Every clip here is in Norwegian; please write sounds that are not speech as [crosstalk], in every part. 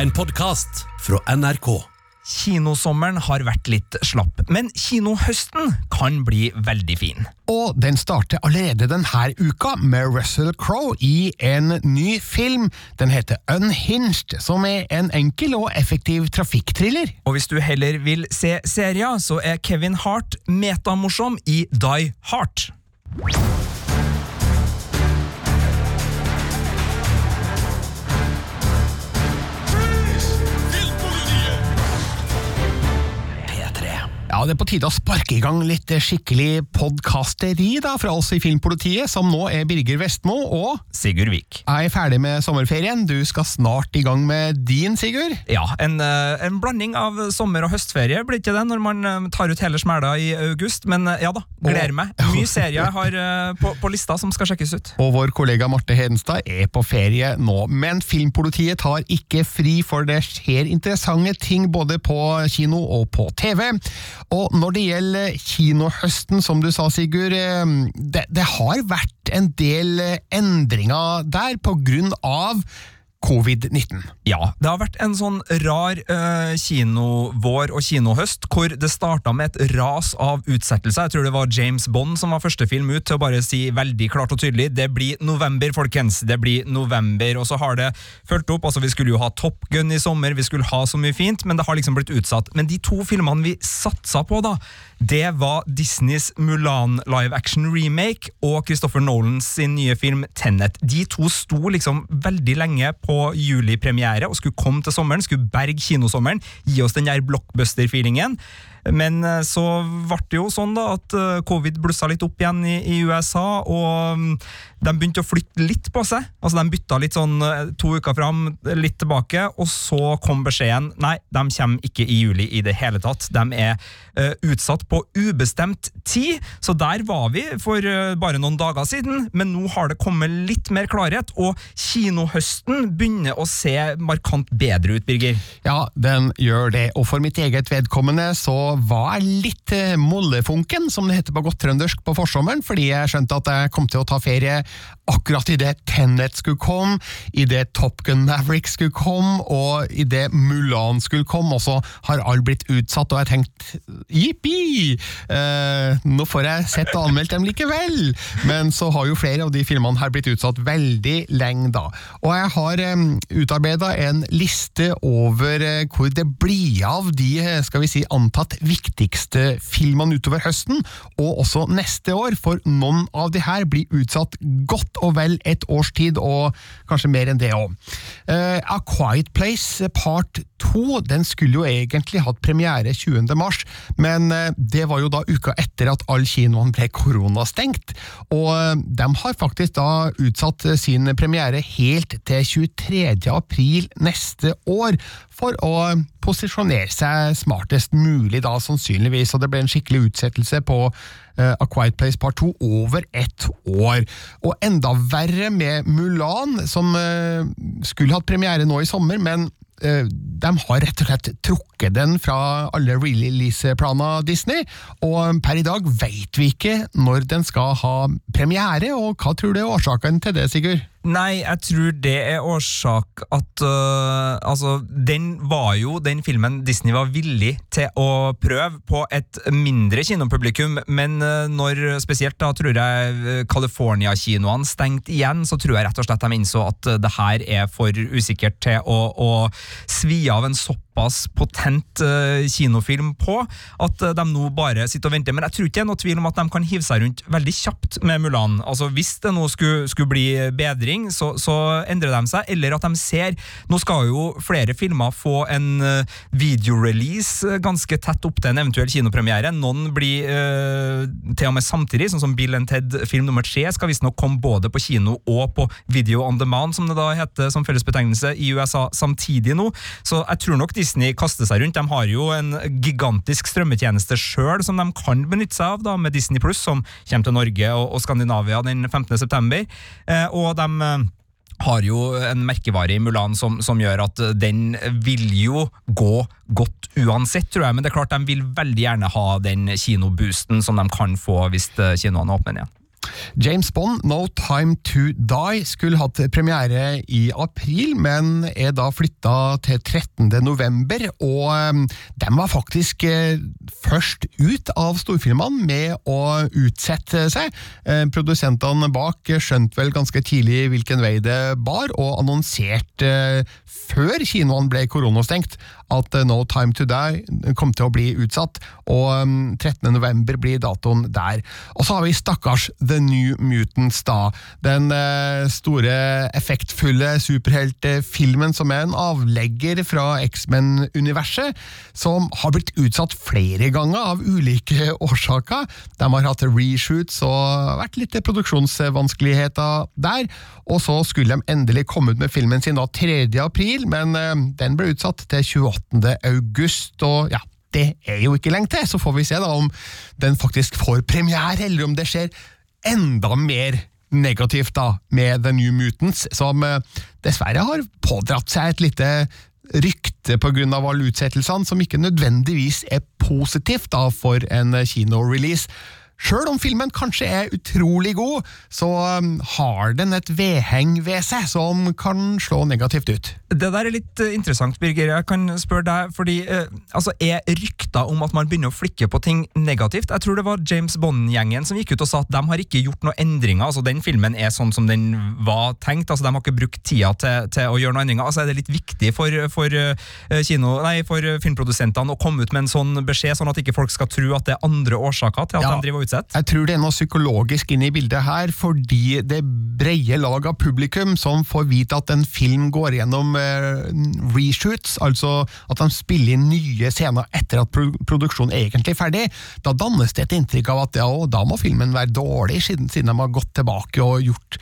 En podkast fra NRK. Kinosommeren har vært litt slapp, men kinohøsten kan bli veldig fin. Og den starter allerede denne uka med Russell Crowe i en ny film. Den heter Unhinged, som er en enkel og effektiv trafikkthriller. Og hvis du heller vil se serien, så er Kevin Hart metamorsom i Die Hard. Ja, det er på tide å sparke i gang litt skikkelig podkasteri da, fra oss i Filmpolitiet, som nå er Birger Vestmo og Sigurd Vik. Jeg er ferdig med sommerferien. Du skal snart i gang med din, Sigurd. Ja, en, eh, en blanding av sommer- og høstferie blir ikke det når man eh, tar ut hele smæla i august, men eh, ja da, gleder meg. Mye serier jeg [laughs] har eh, på, på lista som skal sjekkes ut. Og vår kollega Marte Hedenstad er på ferie nå, men Filmpolitiet tar ikke fri, for det skjer interessante ting både på kino og på TV. Og når det gjelder kinohøsten, som du sa, Sigurd, eh, det, det har vært en del eh, endringer der på grunn av covid-19. Ja, det har vært en sånn rar uh, kinovår og kinohøst, hvor det starta med et ras av utsettelser. Jeg tror det var James Bond som var første film ut til å bare si veldig klart og tydelig det blir november, folkens. Det blir november. Og så har det fulgt opp. altså Vi skulle jo ha Top Gun i sommer, vi skulle ha så mye fint, men det har liksom blitt utsatt. Men de to filmene vi satsa på, da, det var Disneys Mulan live action remake og Christopher Nolans sin nye film Tenet. De to sto liksom veldig lenge på julipremiere og skulle komme til sommeren, skulle berge kinosommeren, gi oss den der blockbuster-feelingen. Men eh, så ble det jo sånn da at eh, covid blussa litt opp igjen i, i USA, og mm, de begynte å flytte litt på seg. Altså De bytta litt sånn eh, to uker fram, litt tilbake, og så kom beskjeden nei, de kommer ikke i juli i det hele tatt. De er uh, utsatt på ubestemt tid, så der var vi for uh, bare noen dager siden, men nå har det kommet litt mer klarhet, og kinohøsten begynner å se markant bedre ut, Birger. Ja, den gjør det, og for mitt eget vedkommende så var jeg litt eh, mollefunken, som det heter på godt trøndersk, på forsommeren, fordi jeg skjønte at jeg kom til å ta ferie akkurat idet Tenet skulle komme, idet Top Gun Maverick skulle komme, og idet Mulan skulle komme, og så har alle blitt utsatt, og jeg tenkte jippi! Eh, nå får jeg sett og anmeldt dem likevel! Men så har jo flere av de filmene her blitt utsatt veldig lenge, da. Og jeg har eh, utarbeida en liste over eh, hvor det blir av de, eh, skal vi si, antatt viktigste filmene utover høsten, og også neste år, for noen av de her blir utsatt godt og vel et års tid, og kanskje mer enn det òg. A Quiet Place Part 2 den skulle jo egentlig hatt premiere 20. mars, men uh, det var jo da uka etter at alle kinoene ble koronastengt, og uh, de har faktisk da utsatt sin premiere helt til 23. april neste år, for å posisjonere seg smartest mulig, da sannsynligvis, og det ble en skikkelig utsettelse på uh, A Quiet Place Part 2 over ett år. Og enda verre med Mulan, som uh, skulle hatt premiere nå i sommer, men uh, de har rett og slett trukket den fra alle release-planer Disney, og per i dag vet vi ikke når den skal ha premiere, og hva tror du er årsaken til det, Sigurd? Nei, jeg tror det er årsak at uh, Altså, den var jo den filmen Disney var villig til å prøve på et mindre kinopublikum, men uh, når spesielt da tror jeg California-kinoene stengte igjen, så tror jeg rett og slett de innså at det her er for usikkert til å, å svi av en såpass potent uh, kinofilm på at de nå bare sitter og venter. Men jeg tror ikke det er noe tvil om at de kan hive seg rundt veldig kjapt med Mulan. Altså, Hvis det nå skulle, skulle bli bedring så, så, endrer de seg, eller at de ser Nå skal jo flere filmer få en uh, videorelease ganske tett opp til en eventuell kinopremiere. Noen blir uh, til og med samtidig, sånn som Bill and Ted film nummer tre skal visstnok komme både på kino og på video on demand, som det da heter som fellesbetegnelse i USA samtidig nå. Så jeg tror nok Disney kaster seg rundt. De har jo en gigantisk strømmetjeneste sjøl som de kan benytte seg av, da, med Disney Pluss, som kommer til Norge og, og Skandinavia den 15. september. Eh, og de har jo en merkevare i Mulan som, som, gjør at den vil jo gå godt uansett, tror jeg. Men det er klart de vil veldig gjerne ha den kinoboosten som de kan få hvis kinoene åpner igjen. James Bond, No Time To Die, skulle hatt premiere i april, men er da flytta til 13. november, og den de var faktisk uh, først ut av storfilmene med å utsette seg. Uh, produsentene bak skjønte vel ganske tidlig hvilken vei det bar, og annonserte uh, før kinoene ble koronastengt at No Time To Die kom til å bli utsatt, og um, 13. november blir datoen der. Og så har vi stakkars The New Mutants, da. Den eh, store, effektfulle superheltfilmen som er en avlegger fra X-Men-universet, som har blitt utsatt flere ganger av ulike [laughs] årsaker. De har hatt reshoots og vært litt produksjonsvanskeligheter der. Og så skulle de endelig komme ut med filmen sin da 3. april, men eh, den ble utsatt til 28. august. og ja, det er jo ikke lenge til, så får vi se da om den faktisk får premiere, eller om det skjer enda mer negativt da, med The New Mutants, som eh, dessverre har pådratt seg et lite rykte pga. utsettelsene, som ikke nødvendigvis er positivt da for en kinorelease. Sjøl om filmen kanskje er utrolig god, så um, har den et vedheng ved seg som kan slå negativt ut. Det der er litt uh, interessant, Birger. Jeg kan spørre deg, fordi eh, altså, Er rykter om at man begynner å flikke på ting negativt? Jeg tror det var James Bond-gjengen som gikk ut og sa at de har ikke gjort noen endringer. altså Den filmen er sånn som den var tenkt. altså De har ikke brukt tida til, til å gjøre noen endringer. altså Er det litt viktig for, for, uh, kino, nei, for filmprodusentene å komme ut med en sånn beskjed, sånn at ikke folk skal tro at det er andre årsaker til at ja. de driver og utsett? Jeg tror det er noe psykologisk inn i bildet her, fordi det breie lag av publikum som får vite at en film går gjennom eh, reshoots, altså at de spiller inn nye scener etter at pro produksjonen egentlig er ferdig, da dannes det et inntrykk av at ja, da må filmen være dårlig, siden, siden de har gått tilbake og gjort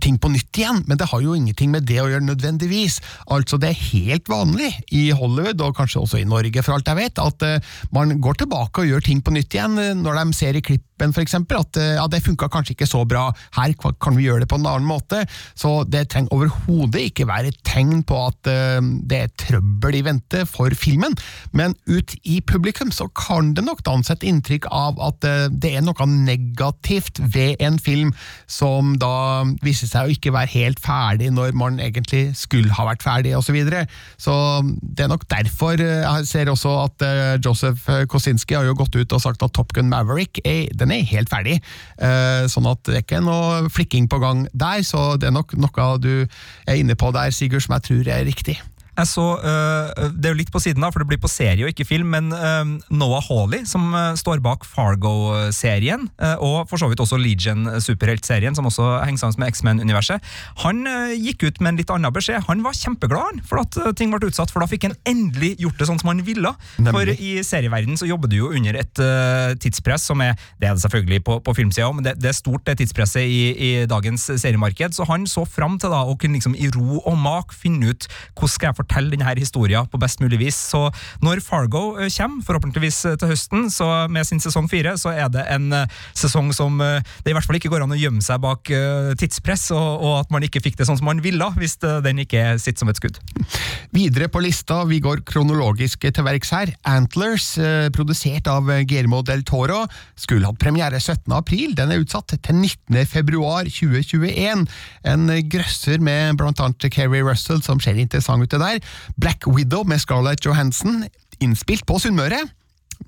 ting på nytt igjen, men det har jo ingenting med det å gjøre nødvendigvis. Altså, det er helt vanlig i Hollywood, og kanskje også i Norge for alt jeg vet, at uh, man går tilbake og gjør ting på nytt igjen eh, når de ser i klippen eksempel, at uh, ja, det funka kanskje ikke så bra, her kan vi gjøre det på en annen måte. Så det trenger overhodet ikke være et tegn på at uh, det er trøbbel i vente for filmen, men ut i publikum så kan det nok danse et inntrykk av at det er noe negativt ved en film som da viser seg å ikke være helt ferdig når man egentlig skulle ha vært ferdig, osv. Så, videre. så det er nok derfor eh, jeg ser også at Joseph Kosinski har jo gått ut og sagt at Top Gun Maverick er, den er helt ferdig. Uh, sånn at det er ikke noe flikking på gang der, så det er nok noe du er inne på der, Sigurd, som jeg tror er riktig. Jeg så, uh, Det er jo litt på siden, da, for det blir på serie og ikke film, men uh, Noah Hawley, som uh, står bak Fargo-serien, og for så vidt også Legion superheltserien, som også henger sammen med X-Men-universet, han gikk ut med en litt annen beskjed. Han var kjempeglad for at ting ble utsatt, for da fikk han endelig gjort det sånn som han ville. For i serieverdenen så jobber du jo under et tidspress som er Det er det selvfølgelig på, på filmsida òg, men det, det, er stort, det tidspresset i, i, dagens seriemarked. Så han så fram til da å kunne liksom i ro og mak finne ut hvordan skal jeg fortelle denne historien på best mulig vis. Så når Fargo eh, kommer, forhåpentligvis eh, til høsten, så med sin sesong fire, så er det en uh, sesong som det i hvert fall ikke går an å gjemme seg bak tidspress, og, og, at man ikke fikk det sånn som man ville, hvis den ikke sitter som et skudd. Videre på lista, vi går kronologisk til verks her. Antlers, produsert av Guillermo del Toro, skulle hatt premiere 17. april. Den er utsatt til 19. februar 2021. En grøsser med blant annet Kerry Russell, som ser interessant ut. til der der. Black Widow med Scarlett Johansen, innspilt på Sunnmøre.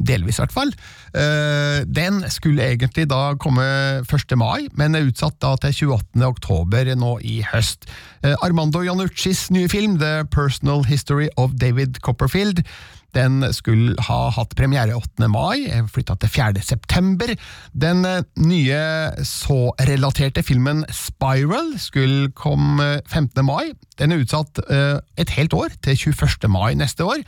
Delvis, i hvert fall. Uh, den skulle egentlig da komme 1. mai, men er utsatt da til 28. oktober nå i høst. Uh, Armando Januccis nye film, The Personal History of David Copperfield, den skulle ha hatt premiere 8. mai, flytta til 4. september. Den eh, nye så-relaterte filmen Spiral skulle komme 15. mai. Den er utsatt uh, et helt år, til 21. mai neste år.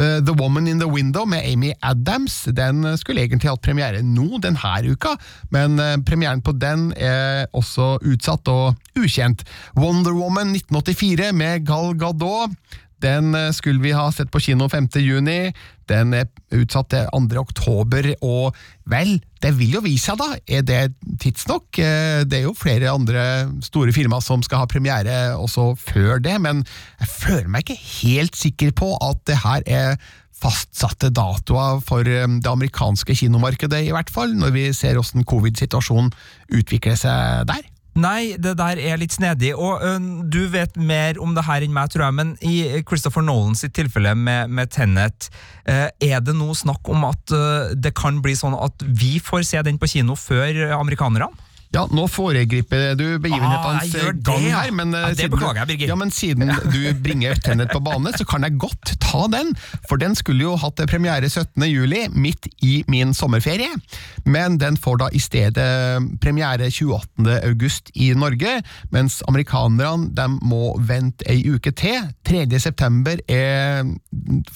The Woman in the Window med Amy Adams den skulle egentlig hatt premiere nå denne uka, men premieren på den er også utsatt og ukjent. Wonder Woman 1984 med Gal Gadot den eh, skulle vi ha sett på kino 5. juni. Den er utsatt til 2. oktober, og vel, det vil jo vise seg, da. Er det tidsnok? Eh, det er jo flere andre store filmer som skal ha premiere også før det, men jeg føler meg ikke helt sikker på at det her er fastsatte datoer for eh, det amerikanske kinomarkedet, i hvert fall, når vi ser hvordan covid-situasjonen utvikler seg der. Nei, det der er litt snedig, og ø, du vet mer om det her enn meg, tror jeg, men i Christopher Nolan sitt tilfelle med, med Tenet, ø, er det noe snakk om at ø, det kan bli sånn at vi får se den på kino før amerikanerne? Ja, nå foregriper du begivenhetenes ah, gang her, men, eh, Ja, det siden- beklager jeg, Birgit. Ja, men siden du bringer Tenet på bane, så kan jeg godt ta den, for den skulle jo hatt premiere 17. juli, midt i min sommerferie, men den får da i stedet premiere 28. august i Norge, mens amerikanerne de må vente ei uke til. 3. september er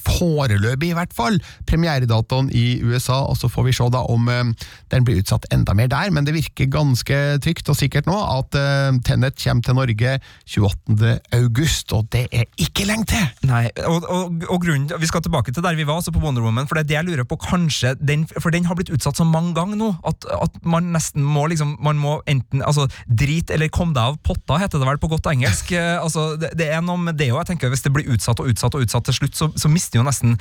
foreløpig i hvert fall premieredatoen i USA, og så får vi se da om eh, den blir utsatt enda mer der, men det virker ganske trygt og sikkert nå at uh, Tenet kommer til Norge 28. august, og det er ikke lenge til! Nei, og, og, og grunnen, Vi skal tilbake til der vi var, altså på Wonder Woman. For det er det jeg lurer på, kanskje den, For den har blitt utsatt så mange ganger nå at, at man nesten må liksom Man må enten altså, drit eller kom deg av potta, heter det vel på godt engelsk. [laughs] Eh, altså, det, det er noe med det òg. Hvis det blir utsatt og utsatt og utsatt til slutt, så, så mister jo nesten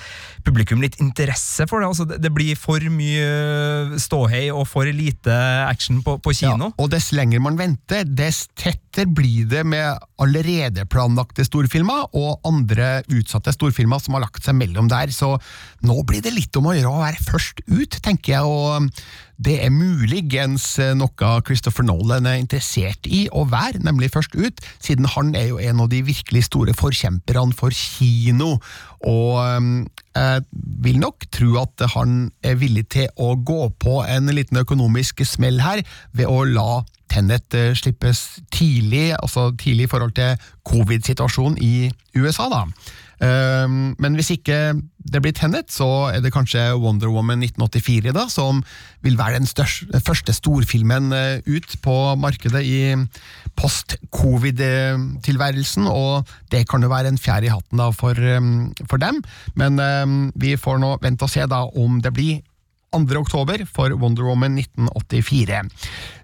publikum litt interesse for det. Altså, det, det blir for mye ståhei og for lite action på, på kino. Ja, og dess lenger man venter, dess tettere blir det med allerede planlagte storfilmer og andre utsatte storfilmer som har lagt seg mellom der, så nå blir det litt om å gjøre å være først ut, tenker jeg, og det er muligens noe Christopher Nolan er interessert i å være, nemlig først ut, siden han er jo en av de virkelig store forkjemperne for kino, og øhm, jeg vil nok tro at han er villig til å gå på en liten økonomisk smell her, ved å la Tenet eh, slippes tidlig, altså tidlig i forhold til covid-situasjonen i USA, da. Ehm, Men hvis ikke det blir Tenet, så er det kanskje Wonder Woman 1984 da, som vil være den største, første storfilmen eh, ut på markedet i post-covid-tilværelsen, og det kan jo være en fjær i hatten da for, eh, for dem. Men eh, vi får nå vente og se da om det blir 2. oktober for Wonder Woman 1984.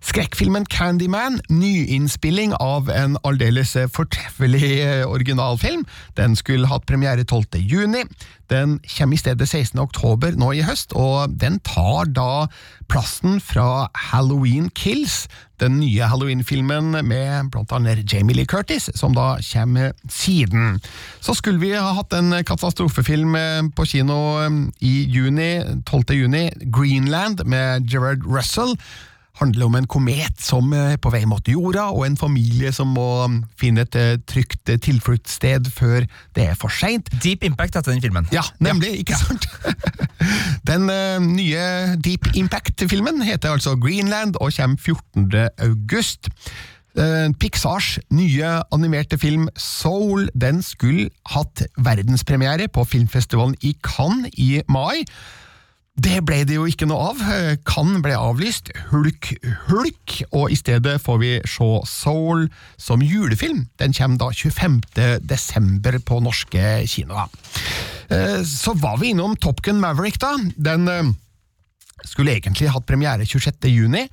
Skrekkfilmen Candyman, nyinnspilling av en aldeles fortreffelig eh, originalfilm. Den skulle hatt premiere 12. juni. Den kommer i stedet 16. oktober nå i høst, og den tar da plassen fra Halloween Kills, den nye Halloween-filmen med blant annet Jamie Lee Curtis, som da kommer siden. Så skulle vi ha hatt en katastrofefilm eh, på kino eh, i juni, 12. juni, Greenland med Gerard Russell. Handler om en komet som er på vei mot jorda, og en familie som må finne et eh, trygt eh, tilfluktssted før det er for seint. Deep Impact heter den filmen. Ja, nemlig, ikke sant? [laughs] Den uh, nye Deep Impact-filmen heter altså Greenland og kommer 14. august. Eh, Pixars nye animerte film Soul den skulle hatt verdenspremiere på filmfestivalen i Cannes i mai. Det ble det jo ikke noe av. Kan ble avlyst, hulk, hulk, og i stedet får vi se Soul som julefilm. Den kommer da 25. desember på norske kinoer. Eh, Så var vi innom Top Gun Maverick, da. Den eh, skulle egentlig hatt premiere 26. juni.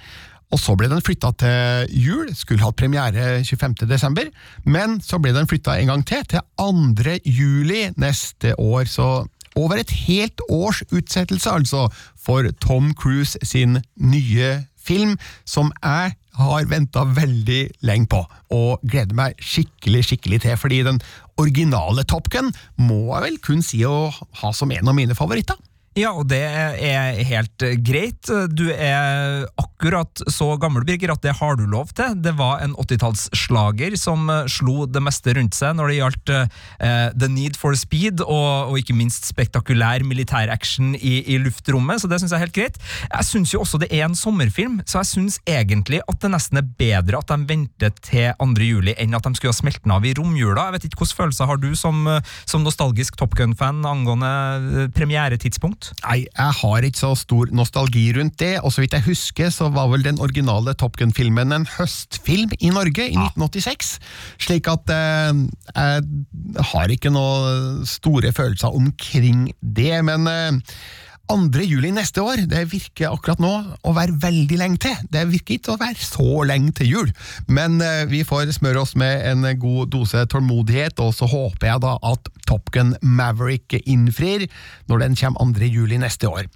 Og så ble den flytta til jul, skulle hatt premiere 25. desember, men så ble den flytta en gang til, til 2. juli neste år. Så over et helt års utsettelse, altså, for Tom Cruise sin nye film, som jeg har venta veldig lenge på, og gleder meg skikkelig skikkelig til, fordi den originale Top Gun må jeg vel kun si å ha som en av mine favoritter. Ja, og det er helt greit. Du er akkurat så gammel, Birger, at det har du lov til. Det var en 80-tallsslager som eh, slo det meste rundt seg når det gjaldt uh, The Need for Speed, og, og ikke minst spektakulær militæraction i, i luftrommet, så det syns jeg er helt greit. Jeg syns jo også det er en sommerfilm, så jeg syns egentlig at det nesten er bedre at de venter til 2. juli enn at de skulle ha smelten av i romjula. Jeg vet ikke hvilke følelser har du som, eh, som nostalgisk Top Gun-fan angående premieretidspunkt? Nei, jeg har ikke så stor nostalgi rundt det, og så vidt jeg husker så var vel den originale Top Gun-filmen en høstfilm i Norge i 1986, slik at eh, jeg har ikke noe store følelser omkring det, men eh, 2. juli neste år, det virker akkurat nå å være veldig lenge til. Det virker ikke å være så lenge til jul, men eh, vi får smøre oss med en god dose tålmodighet, og så håper jeg da at Top Gun Maverick innfrir når den kommer 2. juli neste år.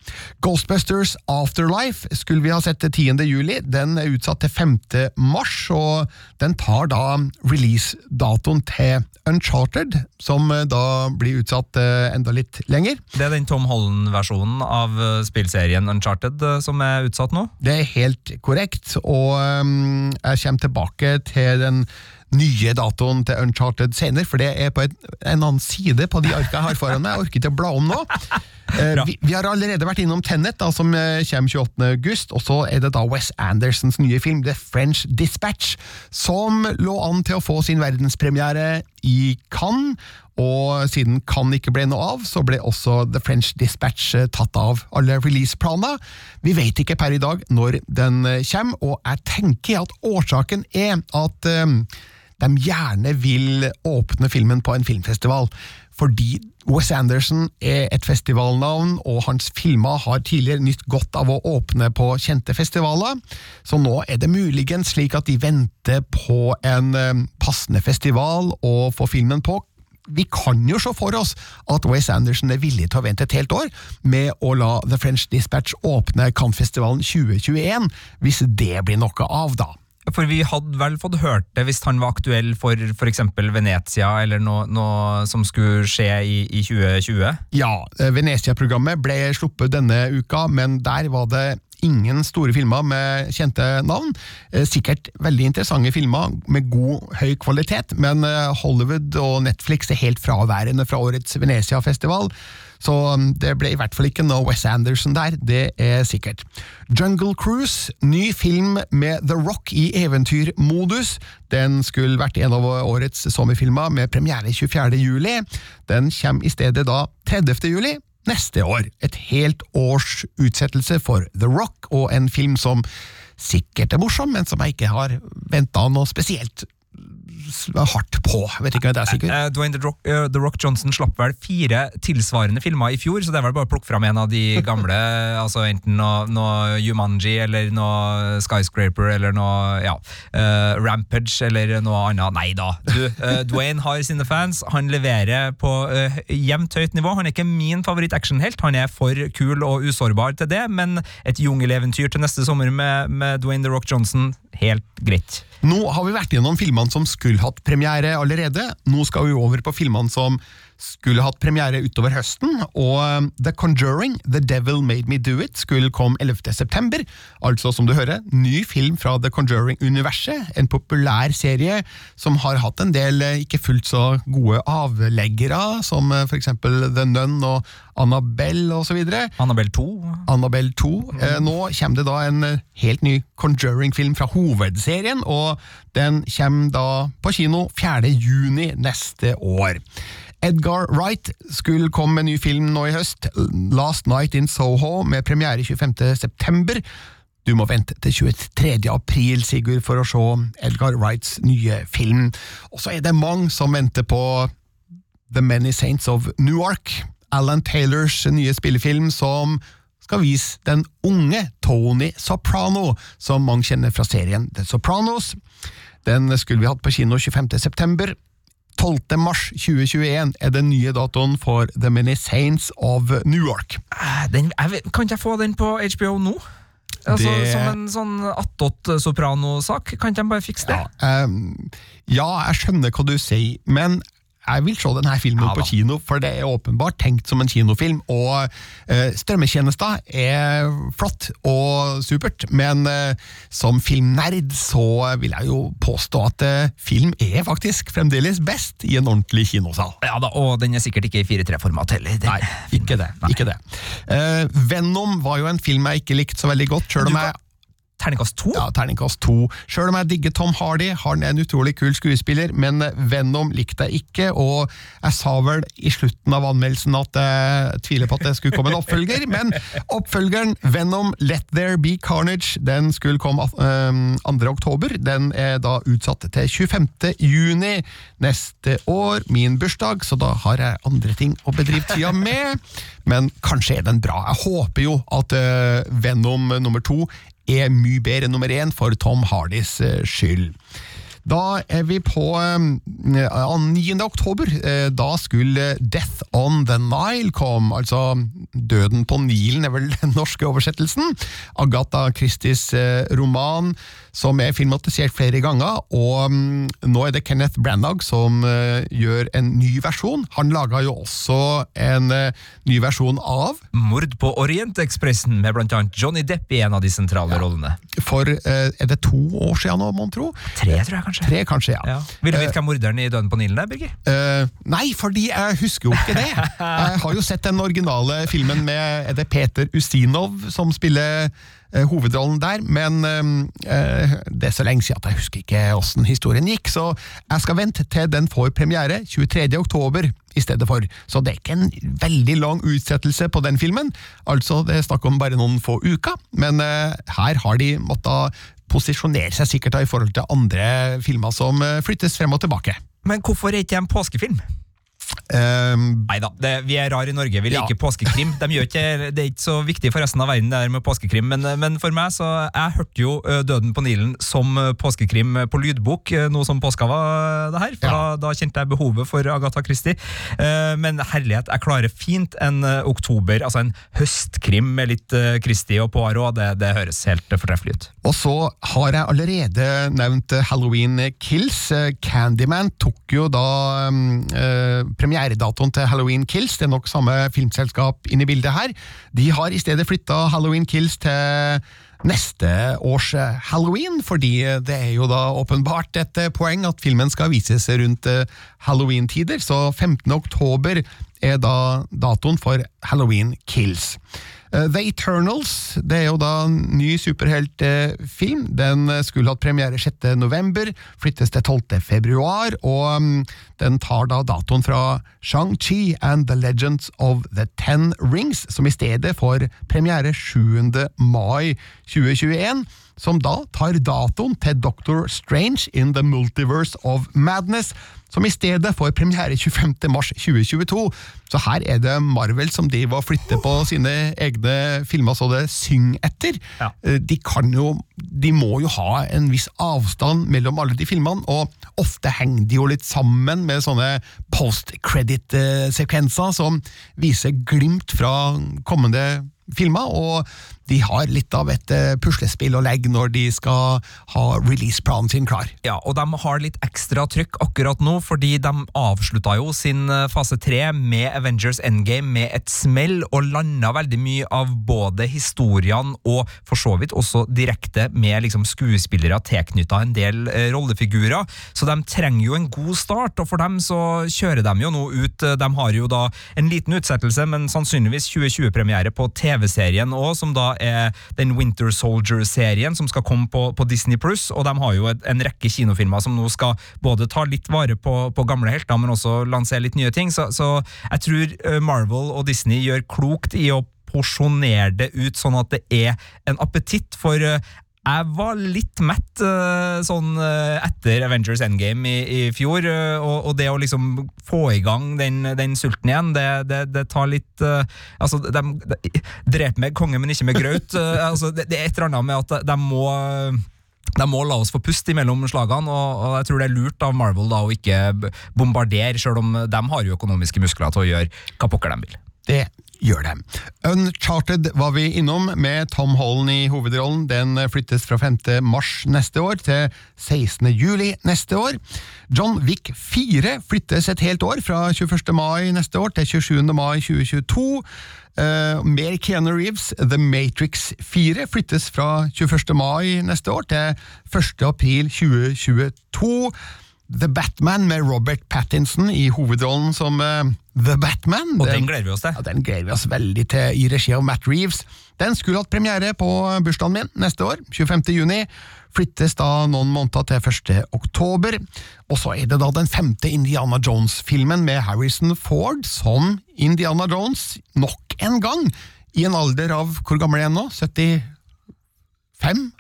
Ghostbusters Afterlife skulle vi ha sett til 10. juli, den er utsatt til 5. mars, og den tar da release-datoen til Uncharted, som da blir utsatt eh, enda litt lenger. Det er den Tom Holland-versjonen av eh, spillserien Uncharted eh, som er utsatt nå? Det er helt korrekt, og um, jeg kommer tilbake til den nye datoen til Uncharted senere, for det er på et, en annen side på de arka jeg har foran meg. Jeg orker ikke å bla om nå. Eh, vi, vi, har allerede vært innom Tenet, da, som eh, kommer 28. august, og så er det da Wes Andersons nye film The French Dispatch, som lå an til å få sin verdenspremiere i Cannes. Og siden Cannes ikke ble noe av, så ble også The French Dispatch eh, tatt av alle releaseplaner. Vi vet ikke per i dag når den kommer, og jeg tenker at årsaken er at um, de gjerne vil åpne filmen på en filmfestival fordi Wes Anderson er et festivalnavn, og hans filmer har tidligere nytt godt av å åpne på kjente festivaler, så nå er det muligens slik at de venter på en eh, passende festival å få filmen på. Vi kan jo se for oss at Wes Anderson er villig til å vente et helt år med å la The French Dispatch åpne Cannes-festivalen 2021, hvis det blir noe av, da. For vi hadde vel fått hørt det hvis han var aktuell for f.eks. Venezia, eller noe, noe, som skulle skje i, i 2020? Ja, eh, Venezia-programmet ble sluppet denne uka, men der var det ingen store filmer med kjente navn. Eh, sikkert veldig interessante filmer med god, høy kvalitet, men eh, Hollywood og Netflix er helt fraværende fra årets Venezia-festival. Så um, det ble i hvert fall ikke noe Wes Anderson der, det er sikkert. Jungle Cruise, ny film med The Rock i eventyrmodus. Den skulle vært en av årets sommerfilmer med premiere 24. juli. Den kommer i stedet da 30. juli neste år. Et helt års utsettelse for The Rock, og en film som sikkert er morsom, men som jeg ikke har venta noe spesielt hardt på. Vet ikke om det er sikkert. Uh, Dwayne The Rock, uh, The Rock, Johnson slapp vel fire tilsvarende filmer i fjor, så det er vel bare å plukke fram en av de gamle. [laughs] altså Enten noe, noe Jumanji eller noe Skyscraper eller noe ja, uh, Rampage eller noe annet. Nei da. Du, [laughs] Dwayne har sine fans. Han leverer på jevnt høyt nivå. Han er ikke min favoritt-actionhelt. Han er for kul og usårbar til det, men et jungeleventyr til neste sommer med, med Dwayne The Rock Johnson, helt greit. Nå har vi vært gjennom filmene som skulle hatt premiere allerede. Nå skal vi over på filmene som skulle hatt premiere utover høsten, og um, The Conjuring, The Devil Made Me Do It, skulle komme 11. september. Altså, som du hører, ny film fra The Conjuring-universet, en populær serie som har hatt en del eh, ikke fullt så gode avleggere, som eh, for eksempel The Nun og Annabelle osv. Annabelle 2. Annabelle 2. Mm. nå kommer det da en helt ny Conjuring-film fra hovedserien, og den kommer da på kino 4. juni neste år. Edgar Wright skulle komme med ny film nå i høst, Last Night in Soho, med premiere 25.9. Du må vente til 23. april, Sigurd, for å se Edgar Wrights nye film. Og så er det mange som venter på The Many Saints of Newark, Alan Taylors nye spillefilm som skal vise den unge Tony Soprano, som mange kjenner fra serien The Sopranos. Den skulle vi hatt på kino 25.9. 12. mars 2021 er den nye datoen for The Many Saints of New York. Eh, den, jeg, kan ikke jeg få den på HBO nå? Altså, det... Som en sånn attåt-soprano-sak? Kan ikke de bare fikse det? Ja, um, ja, jeg skjønner hva du sier, men jeg vil se denne filmen ja, på kino, for det er åpenbart tenkt som en kinofilm. Og uh, strømmetjenester er flott og supert, men uh, som filmnerd så vil jeg jo påstå at uh, film er faktisk fremdeles best i en ordentlig kinosal. Ja da, Og den er sikkert ikke i 4-3-format heller. Nei, ikke det. Nei. ikke det. Venom var jo en film jeg ikke likte så veldig godt, sjøl om jeg terningkast to? Ja, terningkast to. Sjøl om jeg digger Tom Hardy, han er en utrolig kul skuespiller, men Venom likte jeg ikke, og jeg sa vel i slutten av anmeldelsen at jeg tviler på at det skulle komme en oppfølger, men oppfølgeren Venom Let There Be Carnage, den skulle komme um, 2. oktober. Den er da utsatt til 25. juni neste år, min bursdag, så da har jeg andre ting å bedrive tida med. Men kanskje er den bra. Jeg håper jo at uh, Venom nummer to er mye bedre enn nummer én for Tom Hardys uh, skyld. Da er vi på um, 9. oktober. Uh, da skulle Death on the Nile komme, altså Døden på Nilen er vel [laughs] den norske oversettelsen. Agatha Christies roman som er filmatisert flere ganger, og um, nå er det Kenneth Branagh som uh, gjør en ny versjon. Han laga jo også en uh, ny versjon av Mord på Orientekspressen, med annet Johnny Depp i en av de sentrale ja. rollene. For uh, er det to år siden nå, mon tro? Tre, tror jeg kanskje. Tre, kanskje, ja. ja. Vil du vite hvem morderen i Døden på Nilen er, Birger? nei, fordi jeg husker jo ikke det. [laughs] jeg har jo sett den originale filmen med er det Peter Ustinov som spiller Eh, hovedrollen der, men uh, det er så lenge siden at jeg husker ikke åssen historien gikk, så jeg skal vente til den får premiere 23. oktober i stedet for. Så det er ikke en veldig lang utsettelse på den filmen, altså det er snakk om bare noen få uker, men her har de måttet posisjonere seg sikkert da, i forhold til andre filmer som flyttes frem og tilbake. Men hvorfor er ikke en påskefilm? Um, Nei da, vi er rare i Norge. Vi liker ja. påskekrim. De ikke, det er ikke så viktig for resten av verden, det der med påskekrim, men, men, for meg så Jeg hørte jo Døden på Nilen som påskekrim på lydbok, nå som påska var det her. For ja. da, da, kjente jeg behovet for Agatha Christie. Men herlighet, jeg klarer fint en oktober, altså en høstkrim med litt Christie og Poirot. Det, det høres helt fortreffelig ut. Og så har jeg allerede nevnt Halloween Kills. Candyman tok jo da um, premieredatoen til Halloween Kills. Det er nok samme filmselskap inne i bildet her. De har i stedet flytta Halloween Kills til neste års halloween, fordi det er jo da åpenbart et poeng at filmen skal vises rundt halloween-tider, så 15. oktober er da datoen for Halloween Kills. Uh, The Eternals det er jo da en ny superheltfilm. Den skulle hatt premiere 6. november, flyttes til 12. februar, og um, den tar da datoen fra Shang-Chi and The Legends of the Ten Rings, som i stedet får premiere 7. mai 2021 som da tar datoen til Doctor Strange in the Multiverse of Madness, som i stedet får premiere 25. mars 2022. Så her er det Marvel som driver og flytter på sine egne filmer så det synger etter. Ja. Eh, de kan jo De må jo ha en viss avstand mellom alle de filmene, og ofte henger de jo litt sammen med sånne post-credit-sekvenser som viser glimt fra kommende filmer, og de har litt av et eh, puslespill å legge når de skal ha releaseplanen sin klar. Ja, og de har litt ekstra trykk akkurat nå, fordi de avslutta jo sin eh, fase tre med Avengers Endgame med et smell, og landa veldig mye av både historiene og for så vidt også direkte med liksom skuespillere tilknytta en del eh, rollefigurer. Så de trenger jo en god start, og for dem så kjører de jo nå ut De har jo da en liten utsettelse, men sannsynligvis 2020-premiere på TV-serien òg, som da er den Winter Soldier-serien som skal komme på, på Disney Pluss, og de har jo et, en rekke kinofilmer som nå skal både ta litt vare på, på gamle helter, men også lansere litt nye ting. Så, så jeg tror eh, Marvel og Disney gjør klokt i å porsjonere det ut sånn at det er en appetitt for eh, jeg var litt mett uh, sånn uh, etter Avengers Endgame i, i fjor, uh, og, og, det å liksom få i gang den, den sulten igjen, det, det, det tar litt Altså, de, de dreper med konge, men ikke med graut. altså, det, det, er et eller annet med at de må de må la oss få pust imellom slagene, og, og, jeg tror det er lurt av Marvel da å ikke bombardere, selv om de har jo økonomiske muskler til å gjøre hva pokker de vil. Det gjør det. Uncharted var vi innom, med Tom Holland i hovedrollen. Den flyttes fra 5. mars neste år til 16. juli neste år. John Wick 4 flyttes et helt år, fra 21. mai neste år til 27. mai 2022. Uh, eh, mer Keanu Reeves, The Matrix 4 flyttes fra 21. mai neste år til 1. april 2022. The Batman med Robert Pattinson i hovedrollen som uh, The Batman. Og den gleder vi oss til. Ja, Den gleder vi oss veldig til i regi av Matt Reeves. Den skulle hatt premiere på bursdagen min neste år, 25. juni. Flyttes da noen måneder til 1. oktober. Og så er det da den femte Indiana Jones-filmen med Harrison Ford som Indiana Jones nok en gang. I en alder av hvor gammel er han nå? 75?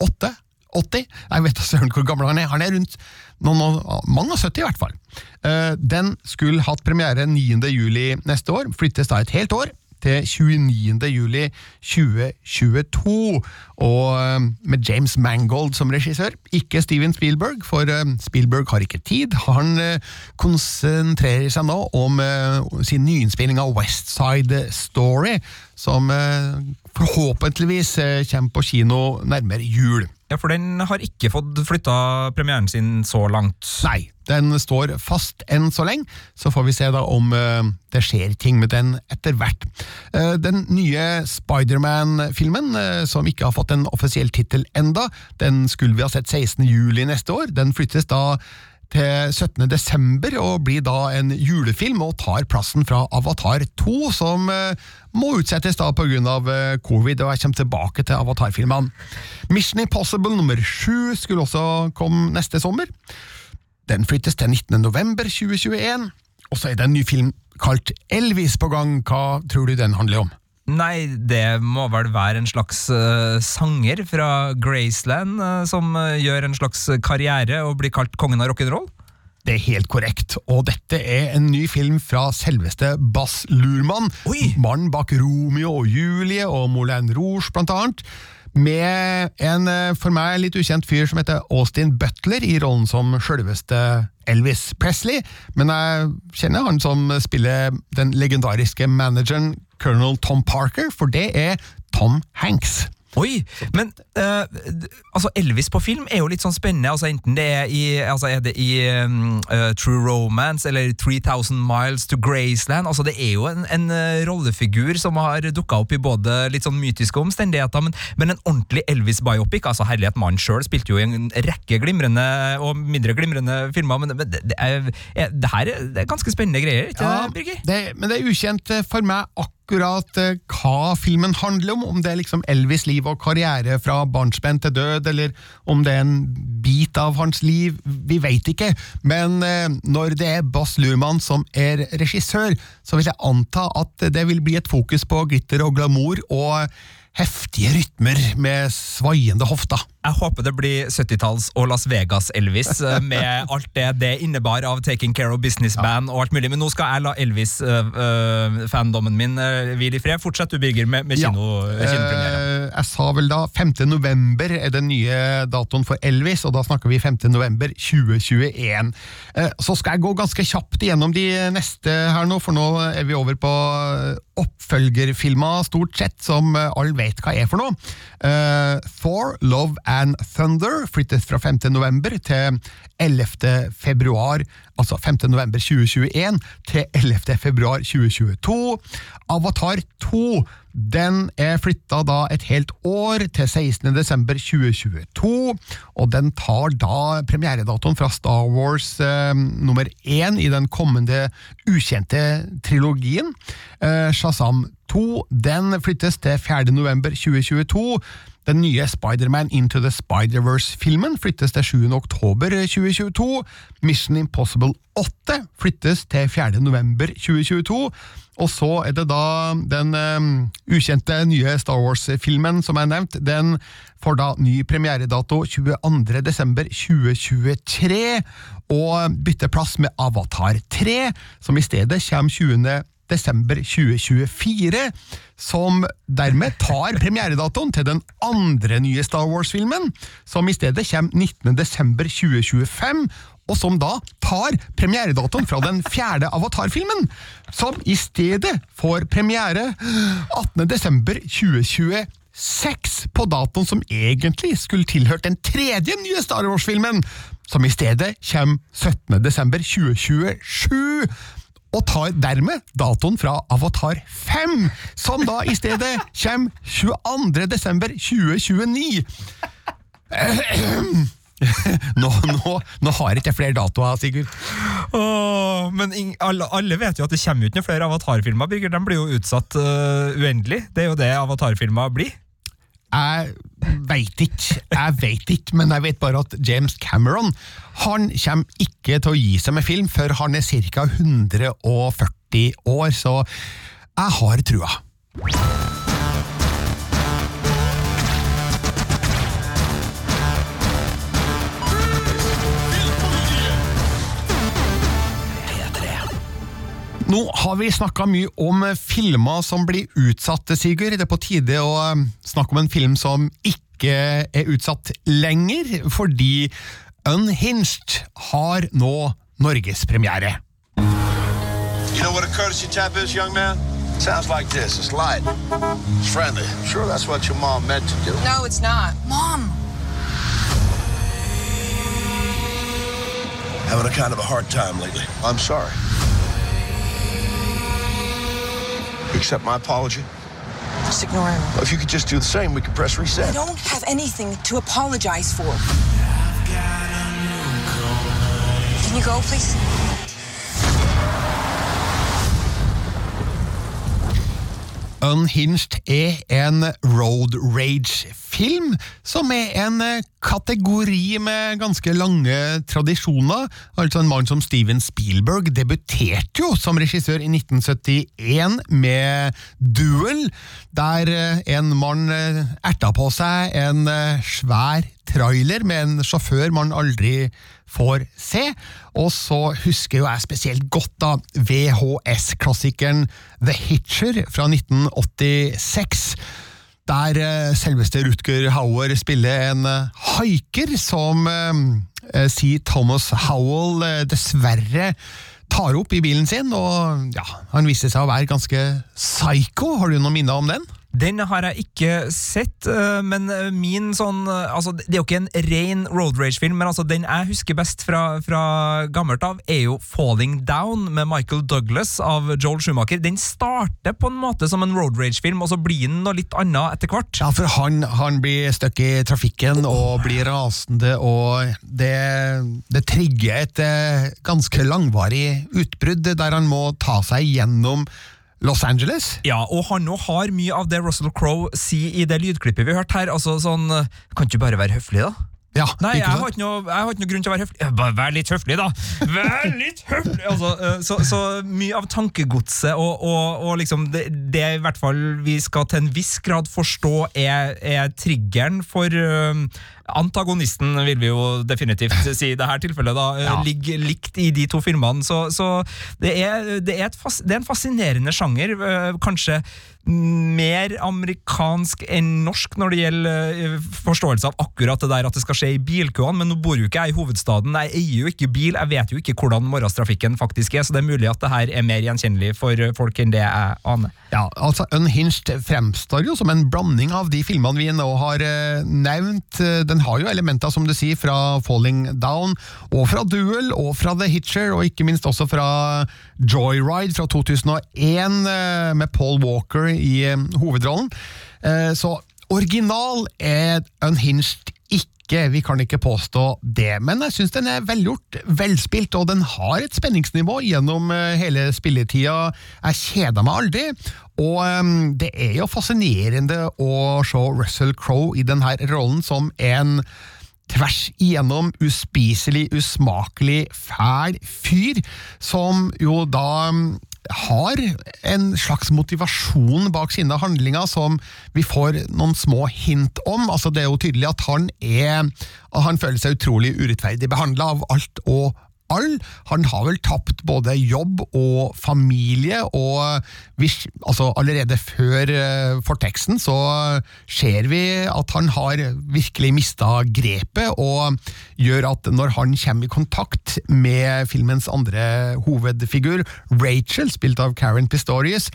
8? 80? Jeg vet da søren hvor gammel han er. Han er rundt noen, mange og 70 i hvert fall. Eh, Den skulle hatt premiere 9. juli neste år, flyttes da et helt år til 29. juli 2022, og eh, med James Mangold som regissør. Ikke Steven Spielberg, for eh, Spielberg har ikke tid. Han konsentrerer seg nå om sin nyinnspilling av West Side Story, som forhåpentligvis kommer på kino nærmere jul. Ja, For den har ikke fått flytta premieren sin så langt. Nei, den står fast enn så lenge, så får vi se da om eh, det skjer ting med den etter hvert. Eh, den nye Spiderman-filmen, eh, som ikke har fått en offisiell tittel enda, den skulle vi ha sett 16. juli neste år. Den flyttes da til 17. desember og blir da en julefilm og tar plassen fra Avatar 2, som eh, må utsettes da pga. Eh, covid, og jeg kommer tilbake til Avatar-filmene. Mission Impossible nummer 7 skulle også komme neste sommer. Den flyttes til 19. november 2021, og så er det en ny film kalt Elvis på gang. Hva tror du den handler om? Nei, det må vel være en slags uh, sanger fra Graceland uh, som uh, gjør en slags karriere og blir kalt kongen av rock'n'roll? Det er helt korrekt, og dette er en ny film fra selveste Bass Lurman. Oi! Mannen bak Romeo og Julie og Moulin Rouge, blant annet. Med en for meg litt ukjent fyr som heter Austin Butler i rollen som sjølveste Elvis Presley. Men jeg kjenner han som spiller den legendariske manageren Colonel Tom Parker, for det er Tom Hanks. Oi, men uh, altså Elvis på film er jo litt sånn spennende. altså Enten det er i, altså er det i um, uh, True Romance eller 3000 Miles to Graceland. altså Det er jo en, en eh, rollefigur som har dukka opp i både litt sånn mytiske omstendigheter, men, men en ordentlig Elvis-biopic. altså Herlighet, mannen sjøl spilte jo i en rekke glimrende og mindre glimrende filmer, men, men det, det, er, det her er, ganske spennende greier, ikke Ja, det, Birger? men det er ukjent for meg akkurat eh, hva filmen handler om. Om det er liksom Elvis' liv og karriere fra barnsben til død, eller om det er en bit av hans liv. Vi veit ikke. Men eh, når det er Bass Lurman som er regissør, så vil jeg anta at det vil bli et fokus på glitter og glamour og heftige rytmer med svaiende hofter. Jeg håper det blir 70-talls og Las Vegas-Elvis, [laughs] eh, med alt det det innebar av Taking Care of Business Band og alt mulig. Men nå skal jeg la Elvis-fandommen min uh, hvile i fred. Fortsett du, Birger, med, med kino, Ja. kinopremiere. Eh, jeg sa vel da 5. november er den nye datoen for Elvis, og da snakker vi 5. november 2021. Eh, så skal jeg gå ganske kjapt igjennom de neste her nå, for nå er vi over på oppfølgerfilmer, stort sett, som eh, alle vet hva er for noe. Eh, Thor, Love and Thunder flyttes fra 5. november til 11. februar, altså 5. november 2021 til 11. februar 2022. Avatar 2 den er flytta da et helt år til 16. desember 2022, og den tar da premieredatoen fra Star Wars eh, nummer én i den kommende ukjente trilogien. Eh, Shazam 2 den flyttes til 4. november 2022. Den nye Spider-Man Into the Spider-Verse-filmen flyttes til 7. oktober 2022. Mission Impossible 8 flyttes til 4. november 2022. Og så er det da den um, ukjente nye Star Wars-filmen som jeg nevnt. Den får da ny premieredato 22. desember 2023, og bytter plass med Avatar 3, som i stedet kommer 20 desember 2024, som dermed tar premieredatoen til den andre nye Star Wars-filmen, som i stedet kommer 19. desember 2025, og som da tar premieredatoen fra den fjerde Avatar-filmen, som i stedet får premiere 18. desember 2026, på datoen som egentlig skulle tilhørt den tredje nye Star Wars-filmen, som i stedet kommer 17. desember 2027 og tar dermed datoen fra Avatar 5, som da i stedet kommer 22. desember 2029. Nå, nå, nå har jeg ikke flere datoer, Sigurd. Åh, men ing- alle, alle vet jo at det kommer ut noen flere Avatar-filmer. De blir jo utsatt uh, uendelig. Det er jo det Avatar-filmer blir. Jeg veit ikke, jeg veit ikke, men jeg vet bare at James Cameron han kommer ikke til å gi seg med film før han er ca. 140 år, så jeg har trua. Nå har vi snakka mye om filmer som blir utsatt, Sigurd. Det er på tide å eh, snakke om en film som ikke er utsatt lenger, fordi Unhinged har nå norgespremiere. You know what a courtesy tap is, young man? Sounds like this. It's light. It's friendly. Sure, that's what your mom meant to do. No, it's not. Mom! Having a kind of a hard time lately. I'm sorry. Accept my apology? Just ignore him. Well, if you could just do the same, we could press reset. I don't have anything to apologize for. Can you go, please? Unhinged er en road rage-film, som er en eh, kategori med ganske lange tradisjoner. Altså En mann som Steven Spielberg debuterte jo som regissør i 1971 med Duel, der eh, en mann eh, erta på seg en svær trailer med en sjåfør man aldri får se. Og så husker jo jeg spesielt godt da VHS-klassikeren The Hitcher fra 1986. Der eh, selveste Rutger Hauer spiller en eh, haiker som eh, eh, sier Thomas Howell dessverre tar opp i bilen sin, og ja, han viste seg å være ganske psycho. Har du noen minner om den? Den har jeg ikke sett, øh, men øh, min sånn øh, altså, Det er jo ikke en ren road rage-film, men altså, den jeg husker best fra, fra gammelt av, er jo Falling Down med Michael Douglas av Joel Schumacher. Den starter på en måte som en road rage-film, og så blir den noe litt annet etter hvert. Ja, for han, han blir stuck i trafikken og blir rasende, og det, det trigger et eh, ganske langvarig utbrudd der han må ta seg gjennom Los Angeles. Ja, og han nå har mye av det Russell Crowe sier i det lydklippet vi har hørt her. Altså sånn øh, Kan ikke bare være høflig, da? Ja, Nei, jeg har, noe, jeg har ikke noe grunn til å være høflig. Bare vær litt høflig, da! Vær litt høflig! Altså, øh, så, så mye av tankegodset og, og, og liksom det, det i hvert fall vi skal til en viss grad forstå er, er triggeren for øh, Antagonisten, vil vi jo definitivt [laughs] si i dette tilfellet, da, øh, Ja. ligger likt i de to filmene. Så, så det, er, det, er et fas, det er en fascinerende sjanger. øh, Kanskje mer amerikansk enn norsk når det gjelder øh, forståelse av akkurat det der at det skal skje i bilkøene, men nå bor jo ikke jeg i hovedstaden, jeg eier jo ikke bil, jeg vet jo ikke hvordan morgenstrafikken faktisk er, så det er mulig at det her er mer gjenkjennelig for folk enn det jeg aner. Ja, altså Unhinged fremstår jo som en blanding av de filmene vi nå har eh, nevnt. Eh, Den har jo elementer, som du sier, fra Falling Down, og fra Duel, og fra The Hitcher, og ikke minst også fra Joyride fra 2001, eh, med Paul Walker i eh, hovedrollen. Eh, Så original er Unhinged ikke. Vi kan ikke påstå det, men jeg syns den er velgjort, velspilt, og den har et spenningsnivå gjennom eh, hele spilletida. Jeg kjeder meg aldri, og um, det er jo fascinerende å se Russell Crowe i denne rollen som en tvers igjennom uspiselig, usmakelig, fæl fyr, som jo da mm, har en slags motivasjon bak sine handlinger som vi får noen små hint om. Altså Det er jo tydelig at han er han føler seg utrolig urettferdig behandla av alt og all. Han har vel tapt både jobb og familie, og hvis, altså allerede før uh, forteksten så ser vi at han har virkelig mista grepet, og gjør at når han kommer i kontakt med filmens andre hovedfigur, Rachel, spilt av Karen Pistorius,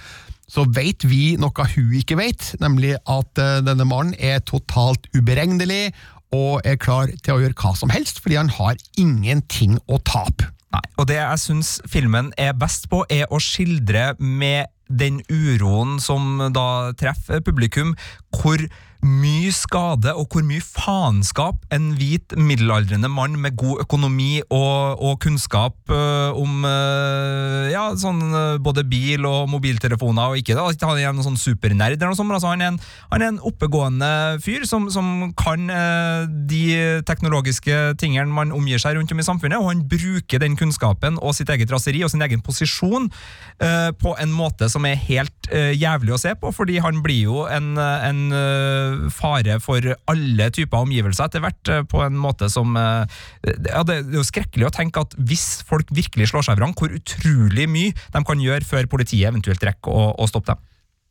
så vet vi noe hun ikke vet, nemlig at eh, denne mannen er totalt uberegnelig og er klar til å gjøre hva som helst, fordi han har ingenting å tape. Nei, og det jeg syns filmen er best på, er å skildre med den uroen som da treffer publikum, hvor mye skade og hvor mye faenskap en hvit middelaldrende mann med god økonomi og, og kunnskap øh, om øh, ja, sånn, øh, både bil og mobiltelefoner og ikke da, han er en sånn supernerd eller noe sånt, altså, han, er en, han er en oppegående fyr som, som kan de teknologiske tingene man omgir seg rundt om i samfunnet, og han bruker den kunnskapen og sitt eget raseri og sin egen posisjon på en måte som er helt jævlig å se på, fordi han blir jo en, en fare for alle typer omgivelser etter hvert, øh, på en måte som øh, ja, Det er jo skrekkelig å tenke at hvis folk virkelig slår seg vrang, hvor utrolig mye de kan gjøre før politiet eventuelt rekker å, å stoppe dem.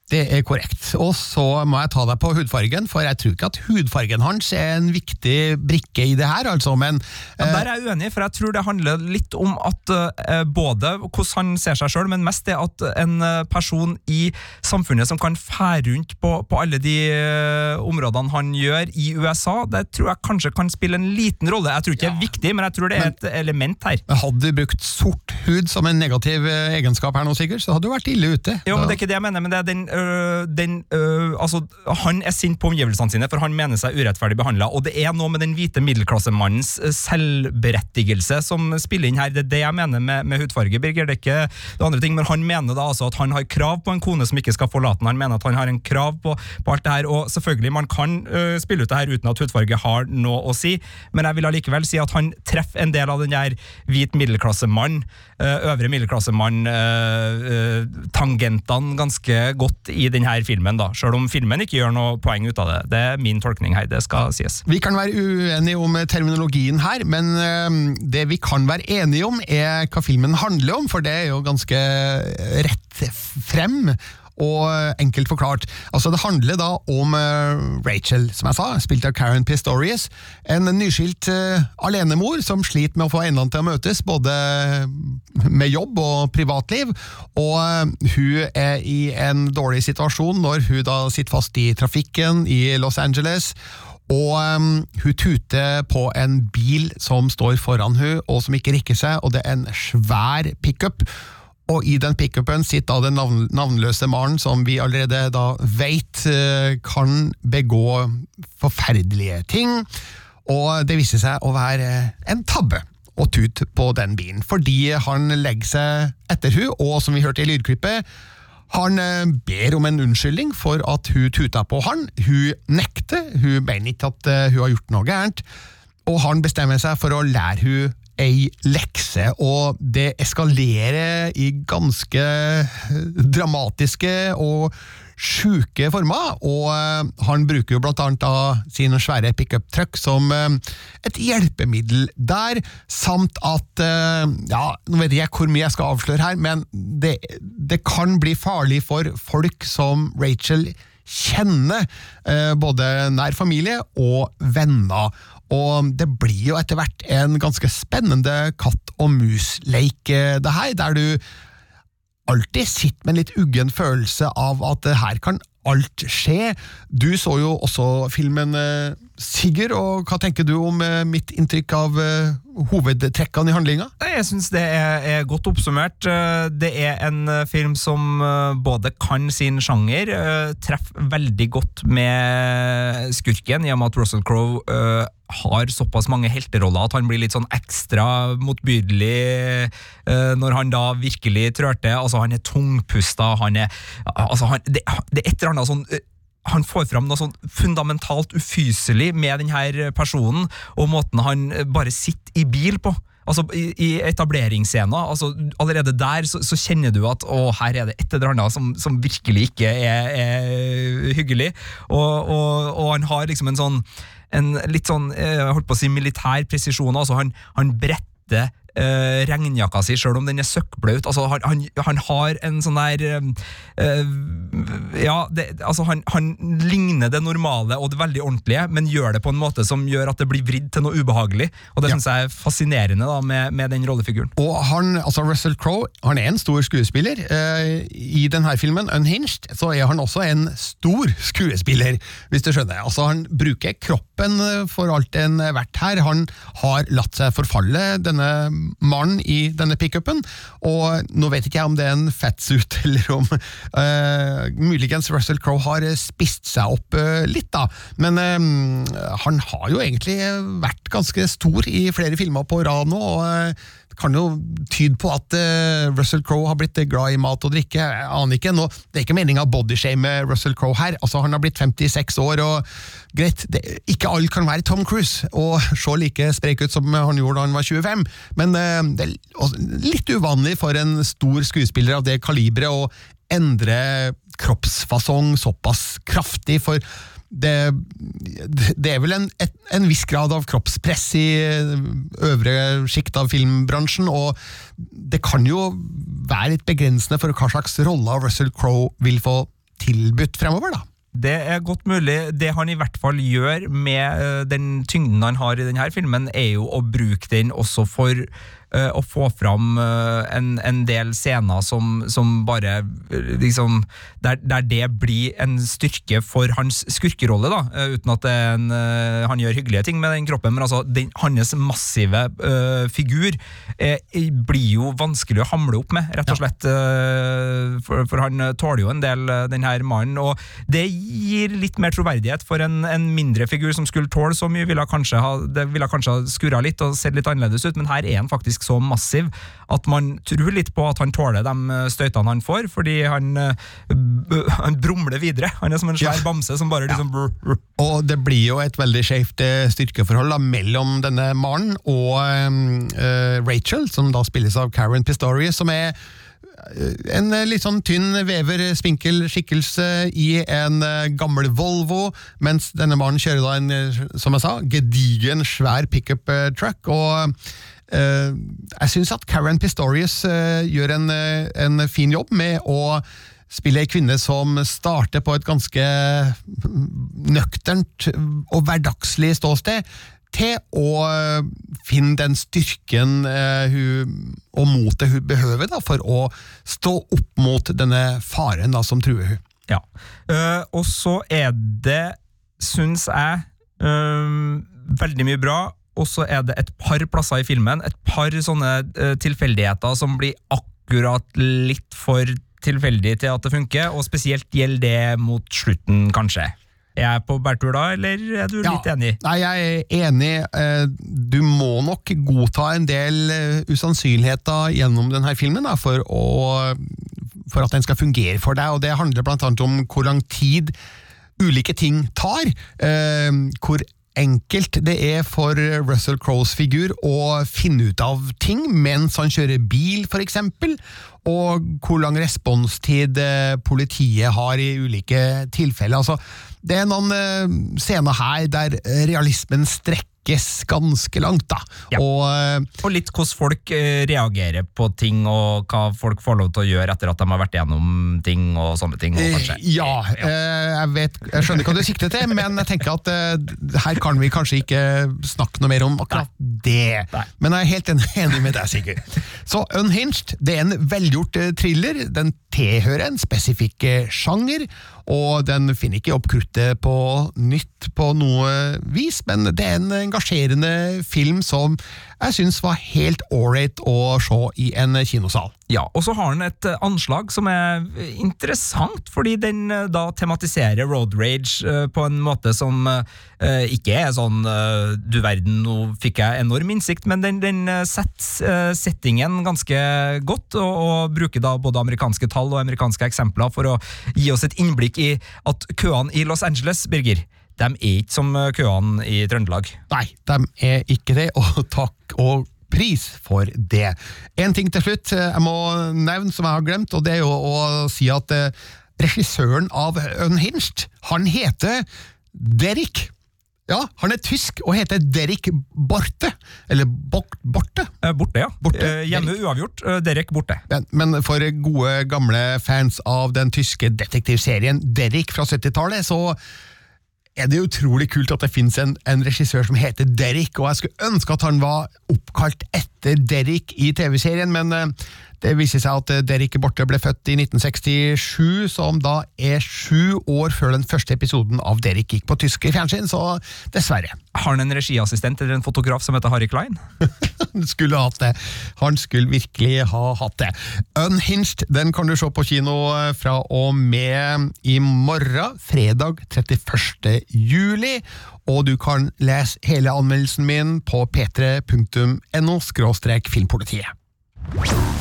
Det er korrekt. Og så må jeg ta deg på hudfargen, for jeg tror ikke at hudfargen hans er en viktig brikke i det her, altså, men Ja, der er jeg uenig, for jeg tror det handler litt om at uh, både hvordan han ser seg sjøl, men mest det at en eh, person i samfunnet som kan fære rundt på, på alle de uh, områdene han gjør i USA, det tror jeg kanskje kan spille en liten rolle. Jeg tror ikke det er viktig, men jeg tror det er et element her. eh, hadde du brukt sort hud som en negativ eh, egenskap her nå, Sigurd, så hadde du vært ille ute. Jo, men det er ikke det jeg mener, men det er den, øh, den øh, Altså, han er sint på omgivelsene sine, for han mener seg urettferdig behandla, og det er noe med den hvite middelklassemannens selvberettigelse som spiller inn her. Det er det jeg mener med, med hudfarge, Birger. Det er ikke det andre ting, men han mener da altså at han har krav på en kone som ikke skal forlate han. Han mener at han har en krav på, på alt det her, og selvfølgelig, man kan øh, spille ut det her uten at hudfarge har noe å si, men jeg vil allikevel si at han treffer en del av den der hvit middelklassemann, øvre middelklassemann, øh, øh, tangentene ganske godt i denne filmen, da. Selv om filmen ikke gjør noe poeng ut av det. Det er min tolkning her, det skal sies. Vi kan være uenige om terminologien her, men eh, det vi kan være enige om, er hva filmen handler om, for det er jo ganske rett frem. Og enkelt forklart. Altså Det handler da om eh, Rachel, som jeg sa, spilt av Karen Pistorius. En nyskilt eh, alenemor som sliter med å få endene til å møtes, både med jobb og privatliv. Og eh, hun er i en dårlig situasjon når hun da sitter fast i trafikken i Los Angeles. Og um, hun tuter på en bil som står foran hun, og som ikke rikker seg, og det er en svær pickup. Og i den pickupen sitter da den navn, navnløse Maren, som vi allerede da vet eh, kan begå forferdelige ting. Og det viser seg å være en tabbe å tute på den bilen, fordi han legger seg etter hun, og som vi hørte i lydklippet, han eh, ber om en unnskyldning for at hun tuta på han. Hun nekter, hun mener ikke at eh, hun har gjort noe gærent, og han bestemmer seg for å lære hun ei lekse, og det eskalerer i ganske dramatiske og sjuke former, og eh, han bruker jo blant annet da sin svære pickup-truck som eh, et hjelpemiddel der, samt at eh, Ja, nå vet jeg hvor mye jeg skal avsløre her, men det, det kan bli farlig for folk som Rachel kjenner, eh, både nær familie og venner. Og det blir jo etter hvert en ganske spennende katt og mus-leik, det her, der du alltid sitter med en litt uggen følelse av at her kan alt skje. Du så jo også filmen, eh, Sigurd, og hva tenker du om eh, mitt inntrykk av eh, hovedtrekkene i handlinga? Jeg syns det er, er godt oppsummert. Eh, Det er en film som både kan sin sjanger, treffer veldig godt med skurken, i og med at Russell Crowe har såpass mange helteroller at han blir litt sånn ekstra motbydelig når han da virkelig trør til. Altså, han er tungpusta, han er altså, han, det, det er et eller annet sånn han får fram noe sånn fundamentalt ufyselig med denne personen, og måten han bare sitter i bil på. Altså I, i etableringsscener, altså allerede der så, så kjenner du at å, her er det et eller annet som, som virkelig ikke er, er hyggelig. Og, og, og han har liksom en sånn en litt sånn eh, jeg holdt på å si militær presisjon. altså Han, han bretter eh, regnjakka si, sjøl om den er søkkblaut. Altså, han, han, han har en sånn der uh, Ja, det, altså han, han ligner det normale og det veldig ordentlige, men gjør det på en måte som gjør at det blir vridd til noe ubehagelig. Og det Ja. synes jeg er fascinerende da, med, med den rollefiguren. Og han, altså Russell Crowe han er en stor skuespiller. Uh, I denne filmen, Unhinged, så er han også en stor skuespiller, hvis du skjønner. Altså Han bruker kroppen for alt den er verdt her. Han har latt seg forfalle, denne mannen i denne pickupen. Og nå vet ikke jeg om det er en fatsuit, [laughs] eller om uh, muligens Russell Crowe har spist seg opp uh, litt, da. Men uh, han har jo egentlig vært ganske stor i flere filmer på rad nå. og eh, kan jo tyde på at eh, Russell Crowe har blitt glad i mat og drikke. Jeg aner ikke. Nå, det er ikke meninga å bodyshame Russell Crowe her. Altså, han har blitt 56 år, og greit, det, ikke alle kan være Tom Cruise og se like sprek ut som han gjorde da han var 25, men eh, det er litt uvanlig for en stor skuespiller av det kaliberet å endre kroppsfasong såpass kraftig. for det, det, er vel en, et, en, viss grad av kroppspress i øvre sjikt av filmbransjen, og det kan jo være litt begrensende for hva slags rolle Russell Crowe vil få tilbudt fremover, da. Det er godt mulig. Det han i hvert fall gjør med uh, den tyngden han har i denne filmen, er jo å bruke den også for å få fram uh, en, en, del scener som, som bare liksom der, der, det blir en styrke for hans skurkerolle, da. uten at en, han gjør hyggelige ting med den kroppen, men altså den, hans massive figur blir jo vanskelig å hamle opp med, rett og slett. For, for, han tåler jo en del, den her mannen. og det gir litt mer troverdighet for en, en, mindre figur som skulle tåle så mye. Ville kanskje ha, det ville kanskje ha skurra litt og sett litt annerledes ut, men her er han faktisk så massiv at man tror litt på at han tåler de støytene han får, fordi han, han brumler videre. Han er som en svær bamse som bare liksom ja. Og det blir jo et veldig skjevt eh, styrkeforhold da, mellom denne Maren og uh, Rachel, som da spilles av Karen Pistorius, som er en eh, litt sånn tynn vever, spinkel skikkelse i en eh, gammel Volvo, mens denne mannen kjører da en, eh, som jeg sa, gedigen, svær pickup truck. og jeg syns at Karen Pistorius uh, gjør en, en, fin jobb med å spille ei kvinne som starter på et ganske nøkternt og hverdagslig ståsted, til å eh, finne den styrken hun, og motet hun behøver da, for å stå opp mot denne faren da, som truer hun. Ja, uh, og så er det, syns jeg, uh, veldig mye bra. Og så er det et par plasser i filmen, et par sånne tilfeldigheter som blir akkurat litt for tilfeldig til at det funker, og spesielt gjelder det mot slutten, kanskje. Er jeg på bærtur da, eller er du ja, litt enig? Nei, jeg er enig. Eh, du må nok godta en del eh, usannsynligheter gjennom denne filmen da, for, å, for, at den skal fungere for deg. og Det handler blant annet om hvor lang tid ulike ting tar. Hvor enkelt det er for Russell Crowes figur å finne ut av ting mens han kjører bil, f.eks., og hvor lang responstid politiet har i ulike tilfeller. Altså, det er noen uh, scener her der realismen strekker ganske langt, da. Ja. Og, uh, og, litt hvordan folk reagerer på ting, og hva folk får lov til å gjøre etter at de har vært gjennom ting og sånne ting. Og ja, ja. jeg, vet, jeg skjønner hva du sikter til, men jeg tenker at her kan vi kanskje ikke snakke noe mer om akkurat Nei. det. Nei. Men jeg er helt [laughs] enig med deg, Sigurd. Så Unhinged det er en velgjort thriller. Den tilhører en spesifikk sjanger og den finner ikke opp kruttet på nytt på noe vis, men det er en engasjerende film som jeg syns var helt ålreit å se i en kinosal. Ja, og så har den et eh, anslag som er interessant, fordi den eh, da tematiserer road rage uh, på en måte som ikke er sånn du verden, nå fikk jeg enorm innsikt, men den, den setter settingen ganske godt, og, og, bruker da både amerikanske tall og amerikanske eksempler for å gi oss et innblikk i at køene i Los Angeles, Birger, de er ikke som køene i Trøndelag. Nei, de er ikke det, og [laughs] takk og pris for det. En ting til slutt jeg må nevne som jeg har glemt, og det er jo å si at eh, regissøren av Unhinged, han heter Derek. Ja, han er tysk og heter Derek Borte. Eller Borte. Eh, borte, ja. Borte. Eh, hjemme uavgjort. Derek Borte. Men, men, for gode, gamle fans av den tyske detektivserien Derek fra 70-tallet, så er det utrolig kult at det finnes en, en, regissør som heter Derrick, og jeg skulle ønske at han var oppkalt etter Derrick i TV-serien, men eh, det viser seg at eh, Derek Borte ble født i 1967, som da er sju år før den første episoden av Derek gikk på tysk i fjernsyn, så dessverre. Har han en regiassistent eller en fotograf som heter Harry Klein? [laughs] Han skulle hatt det. Han skulle virkelig ha hatt det. Unhinged den kan du se på kino eh, fra og med i morgen, fredag 31. juli. Og du kan lese hele anmeldelsen min på p3.no filmpolitiet.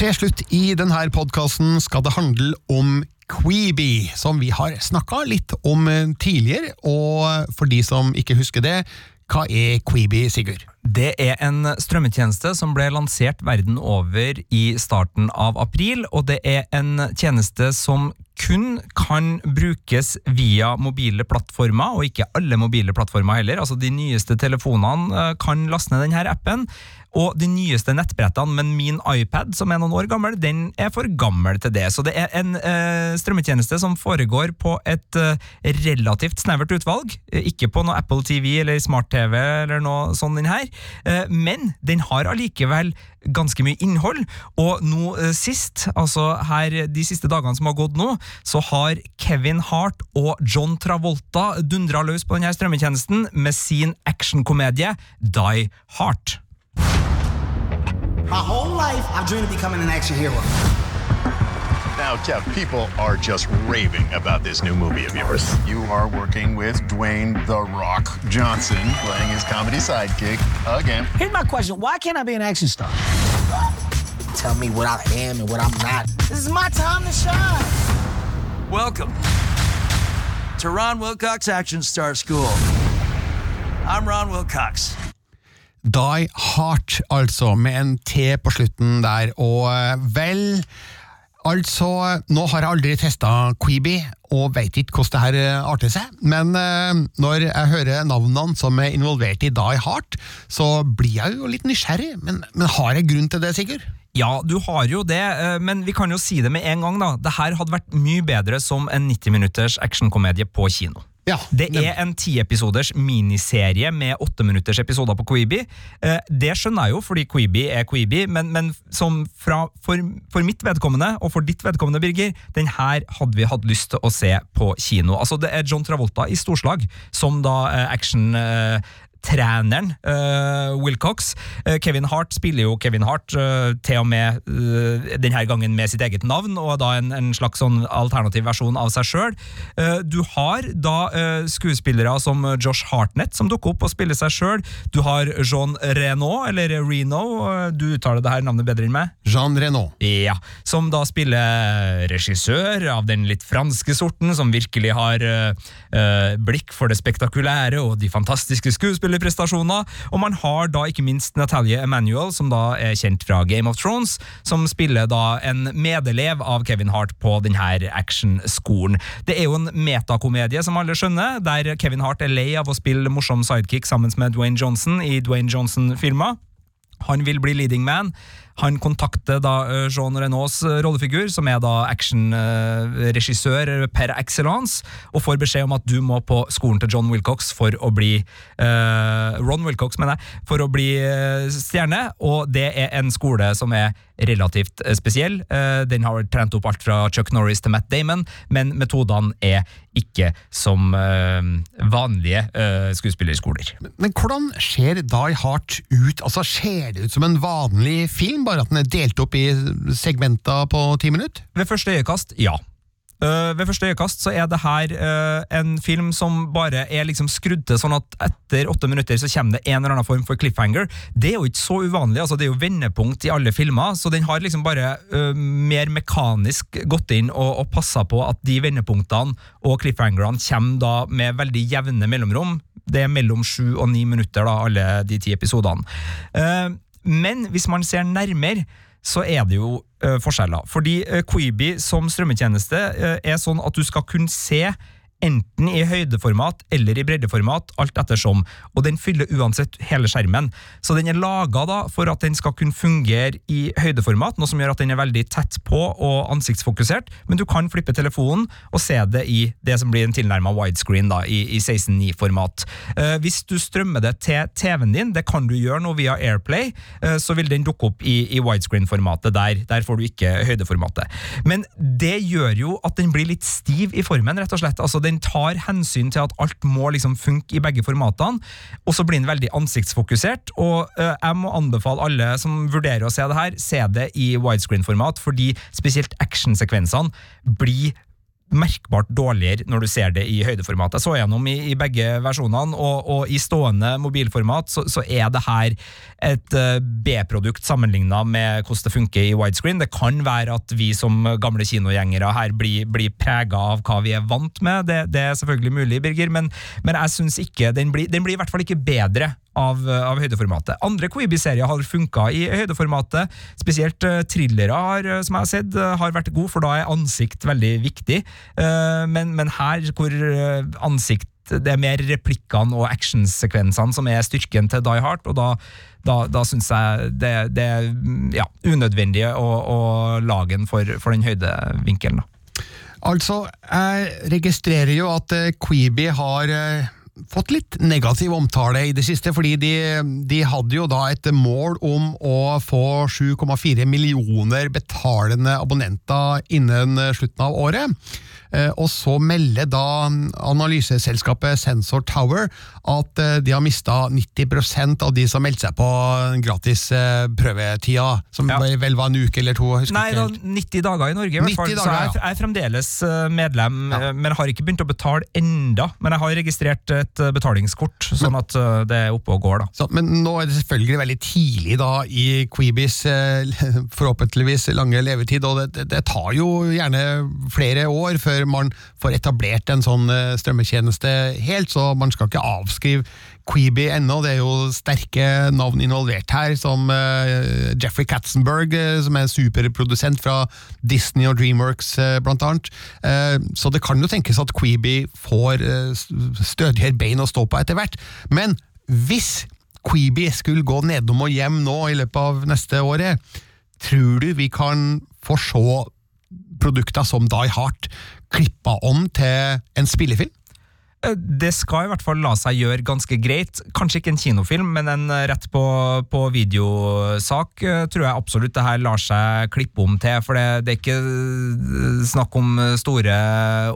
Til slutt i denne podkasten skal det handle om Queeby, som vi har snakka litt om eh, tidligere. Og for de som ikke husker det, hva er Queeby, Sigurd? Det er en strømmetjeneste som ble lansert verden over i starten av april, og det er en tjeneste som kun kan brukes via mobile plattformer, og ikke alle mobile plattformer heller. Altså De nyeste telefonene eh, kan laste ned denne appen, og de nyeste nettbrettene, men min iPad, som er noen år gammel, den er for gammel til det. Så det er en eh, strømmetjeneste som foregår på et eh, relativt snevert utvalg. Eh, ikke på noe Apple TV eller smart-TV eller noe sånn den her, eh, men den har allikevel ganske mye innhold. Og nå eh, sist, altså her de siste dagene som har gått nå, så har Kevin Hart og John Travolta dundra løs på denne strømmetjenesten med sin actionkomedie Die Hard. My whole life, I've dreamed of becoming an action hero. Now, Kev, people are just raving about this new movie of yours. You are working with Dwayne The Rock Johnson, playing his comedy sidekick again. Here's my question Why can't I be an action star? Tell me what I am and what I'm not. This is my time to shine. Welcome to Ron Wilcox Action Star School. I'm Ron Wilcox. Die Hard, altså, med en T på slutten der, og eh, vel Altså, nå har jeg aldri testa Queeby, og veit ikke hvordan det her eh, arter seg, men eh, når jeg hører navnene som er involvert i Die Hard, så blir jeg jo litt nysgjerrig, men, men har jeg grunn til det, Sigurd? Ja, du har jo det, men vi kan jo si det med en gang. da. Det her hadde vært mye bedre som en 90 minutters actionkomedie på kino. Ja, Det er en tiepisoders miniserie med åtteminutters episoder på Queeby. Eh, Det skjønner jeg jo, fordi Queeby er Queeby, men, men som fra, for, for mitt vedkommende, og for ditt vedkommende, Birger, den her hadde vi hatt lyst til å se på kino. Altså, Det er John Travolta i storslag, som da eh, action... eh, Treneren uh, Wilcox. Uh, Kevin Hart spiller jo Kevin Hart, uh, til og med eh, denne gangen med sitt eget navn, og da en, en slags sånn alternativ versjon av seg sjøl. du har da eh, skuespillere som Josh Hartnett, som dukker opp og spiller seg sjøl. Du har Jean Reno, eller Reno, eh, du uttaler det her navnet bedre enn meg? Jean Renault. Ja, som da spiller regissør av den litt franske sorten, som virkelig har eh, eh, blikk for det spektakulære og de fantastiske skuespillerprestasjoner. Og man har da ikke minst Natalie Emanuel, som da er kjent fra Game of Thrones, som spiller da en medelev av Kevin Hart på denne actionskolen. Det er jo en metakomedie, som alle skjønner, der Kevin Hart er lei av å spille morsom sidekick sammen med Dwayne Johnson i Dwayne Johnson-filmer. Han vil bli leading man. Han kontakter da eh, Jean Renauds eh, rollefigur, som er da actionregissør per excellence, og får beskjed om at du må på skolen til John Wilcox for å bli uh, Ron Wilcox, mener jeg, for å bli eh, stjerne, og det er en skole som er relativt eh, spesiell. Eh, den har trent opp alt fra Chuck Norris til Matt Damon, men metodene er ikke som eh, vanlige eh, skuespillerskoler. Men hvordan ser Die Hard ut? Altså, Ser det ut som en vanlig film, bare at den er delt opp i segmenter på ti minutter? Ved første øyekast, ja. Uh, ved første øyekast så er det her uh, en film som bare er liksom skrudd til sånn at etter åtte minutter så kommer det en eller annen form for cliffhanger. Det er jo ikke så uvanlig, altså det er jo vendepunkt i alle filmer, så den har liksom bare uh, mer mekanisk gått inn og, og passa på at de vendepunktene og cliffhangerne kommer da med veldig jevne mellomrom. Det er mellom sju og ni minutter, da, alle de ti episodene. Eh, men hvis man ser nærmere, så er det jo eh, forskjeller. Fordi uh, Queeby som strømmetjeneste eh, er sånn at du skal kunne se enten i høydeformat eller i breddeformat, alt ettersom. Og den fyller uansett hele skjermen. Så den er laga for at den skal kunne fungere i høydeformat, noe som gjør at den er veldig tett på og ansiktsfokusert, men du kan flippe telefonen og se det i det som blir en tilnærma widescreen da, i, i 16.9-format. Eh, hvis du strømmer det til TV-en din, det kan du gjøre nå via Airplay, eh, så vil den dukke opp i, i widescreen-formatet der. Der får du ikke høydeformatet. Men det gjør jo at den blir litt stiv i formen, rett og slett. Altså, den tar hensyn til at alt må liksom funke i begge formatene, og så blir den veldig ansiktsfokusert. Og jeg må anbefale alle som vurderer å se det her, se det i widescreen-format, fordi spesielt actionsekvensene blir merkbart dårligere når du ser det i høydeformat. Jeg så gjennom i, i begge versjonene, og, og, i stående mobilformat så, så er det her et uh, B-produkt sammenligna med hvordan det funker i widescreen. Det kan være at vi som gamle kinogjengere her blir, blir prega av hva vi er vant med, det, det er selvfølgelig mulig, Birger, men, men jeg syns ikke den blir, den blir i hvert fall ikke bedre av, av, høydeformatet. Andre Queeby-serier har funka i høydeformatet. Spesielt uh, thrillere har, som jeg har sett, har vært gode, for da er ansikt veldig viktig. Uh, men, men, her, hvor ansikt det er mer replikkene og actionsekvensene som er styrken til Die Hard, og da, da, da syns jeg det, det, er ja, unødvendig å, å lage den for, for den høydevinkelen. Altså, jeg registrerer jo at Queeby har fått litt negativ omtale i det siste, fordi de, de hadde jo da et mål om å få 7,4 millioner betalende abonnenter innen slutten av året. Eh, og så melder da analyseselskapet Sensor Tower at eh, de har mista 90% av de som meldte seg på gratis eh, prøvetida, som ja. vel var en uke eller to. Nei, da, 90 dager i Norge, i hvert fall. Dager, så jeg, jeg, er fremdeles medlem, ja. men har ikke begynt å betale enda. Men jeg har registrert et betalingskort, sånn men, at det er oppe og går. da. Så, men nå er det selvfølgelig veldig tidlig da i Quibis [laughs] forhåpentligvis lange levetid, og det, det tar jo gjerne flere år før før man får etablert en sånn eh, strømmetjeneste helt, så man skal ikke avskrive Queeby ennå. Det er jo sterke navn involvert her, som uh, Jeffrey Katzenberg, uh, som er superprodusent fra Disney og Dreamworks, blant annet. så det kan jo tenkes at Queeby får stødigere bein å stå på etter hvert. Men hvis Queeby skulle gå nedom og hjem nå i løpet av neste året, tror du vi kan få se produkter som Die Hard klippa om til en spillefilm? Eh, det skal i hvert fall la seg gjøre ganske greit. Kanskje ikke en kinofilm, men en eh, rett på, på videosak eh, tror jeg absolutt det her lar seg klippe om til. For det, det, er ikke snakk om store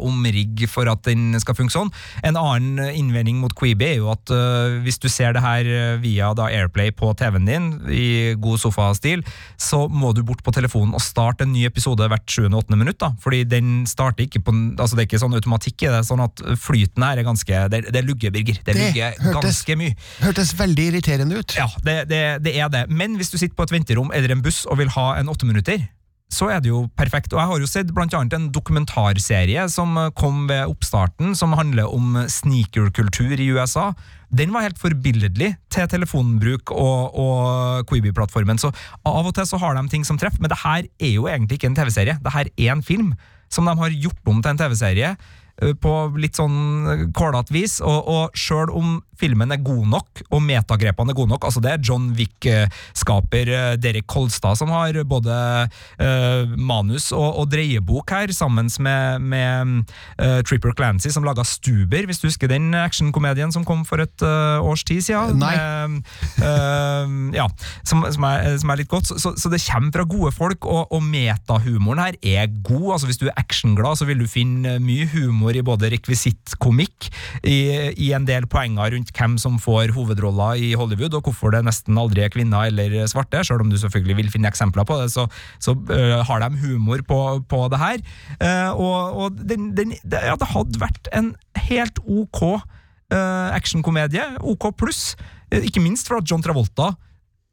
omrigg for at den skal funke sånn. En annen innvending mot Queeby er jo at uh, hvis du ser det her via da, Airplay på TV-en din, i god sofastil, så må du bort på telefonen og starte en ny episode hvert 7.-8. minutt. da, fordi den starter ikke på, altså Det er ikke sånn automatikk i det, sånn at flyten her er ganske Det, det lugger, Birger. Det, det lugger hørtes, ganske mye. Hørtes veldig irriterende ut. Ja, det, det, det er det. Men hvis du sitter på et venterom eller en buss og vil ha en åtteminutter, så er det jo perfekt. Og jeg har jo sett blant annet en dokumentarserie som kom ved oppstarten, som handler om sneakerkultur i USA. Den var helt forbilledlig til telefonbruk og, og Quibi-plattformen. Så av og til så har de ting som treffer, men det her er jo egentlig ikke en TV-serie. Det her er en film som de har gjort om til en TV-serie på litt sånn kålete vis, og, og sjøl om filmen er god nok, og metagrepene er gode nok. altså Det er John Wick-skaper eh, Derek Kolstad som har både uh, manus og, og, dreiebok her, sammen med, med uh, Tripper Clancy, som laga Stuber, hvis du husker den actionkomedien som kom for et uh, års tid siden? Nei. Med, ja, som, som, er, som, er, litt godt. Så, så, så, det kommer fra gode folk, og, og metahumoren her er god. altså Hvis du er actionglad, så vil du finne mye humor i både rekvisittkomikk, i, i en del poenger rundt hvem som får hovedroller i Hollywood, og hvorfor det nesten aldri er kvinner eller svarte. Selv om du selvfølgelig vil finne eksempler på det, så, så uh, har de humor på, på det her. Uh, og, og den, den, det, ja, det hadde vært en helt ok uh, actionkomedie. OK pluss. Ikke minst for at John Travolta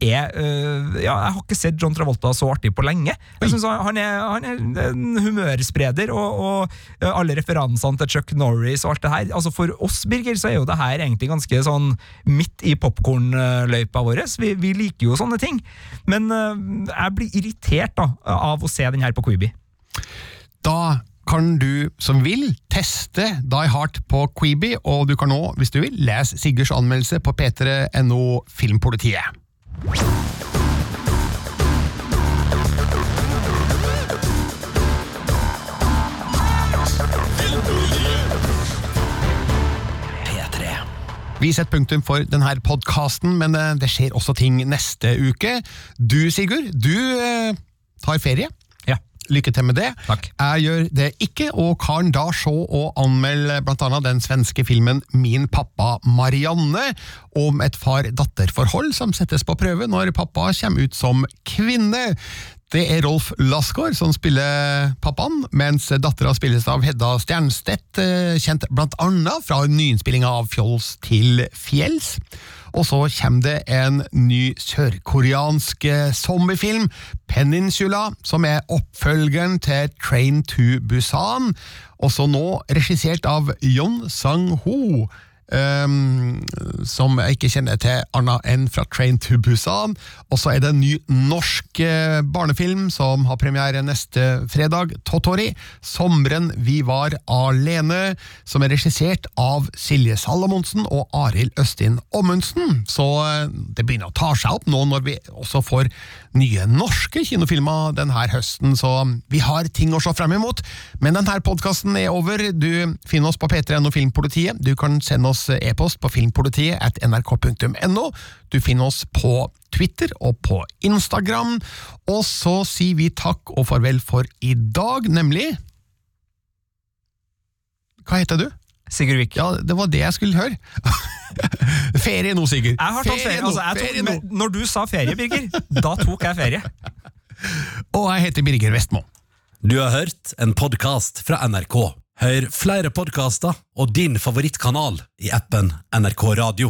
er uh, ja, Jeg har ikke sett John Travolta så artig på lenge. Jeg synes han, er, han er en humørspreder, og, og alle referansene til Chuck Norris og alt det her altså For oss Birger, så er jo det her egentlig ganske sånn midt i popkornløypa vår. Vi, vi, liker jo sånne ting. Men uh, jeg blir irritert da av å se den her på Queeby. Da kan du som vil teste Die Hard på Queeby, og du kan nå, hvis du vil, lese Sigurds anmeldelse på p3.no Filmpolitiet. Vi setter punktum for denne podkasten, men eh, det skjer også ting neste uke. Du, Sigurd, du eh, tar ferie. Lykke til med det. Takk. Jeg gjør det ikke, og kan da se og anmelde annet den svenske filmen Min pappa Marianne, om et far-datter-forhold som settes på prøve når pappa kommer ut som kvinne. Det er Rolf Lassgaard som spiller pappaen, mens dattera spilles av Hedda Stjernstedt, eh, kjent blant annet fra nyinnspillinga av Fjols til fjells. Og så kommer det en ny sørkoreansk eh, zombiefilm, Peninsula, som er oppfølgeren til Train to Busan, også nå regissert av Yon Sang-ho. Um, som jeg ikke kjenner til annet enn fra Train to Busan. Og så er det en ny norsk eh, barnefilm som har premiere neste fredag, Totori. 'Sommeren vi var alene', som er regissert av Silje Salamonsen og Arild Østin Ommundsen. Så eh, det begynner å ta seg opp nå når vi også får nye norske kinofilmer denne høsten, så vi har ting å se frem imot. Men denne podkasten er over. Du finner oss på P3NO Filmpolitiet. Du kan sende oss e-post på filmpolitiet at nrk.no. Du finner oss på Twitter og på Instagram. Og så sier vi takk og farvel for i dag, nemlig Hva heter du? Sigurd Vik. Ja, det var det jeg skulle høre. [laughs] ferie nå, Sigurd. Jeg har tatt ferie. nå, Altså, jeg tok, ferie nå. men når du sa ferie, Birger, da tok jeg ferie. [laughs] Og jeg heter Birger Vestmo. Du har hørt en podkast fra NRK. Hør flere podkaster og din favorittkanal i appen NRK Radio.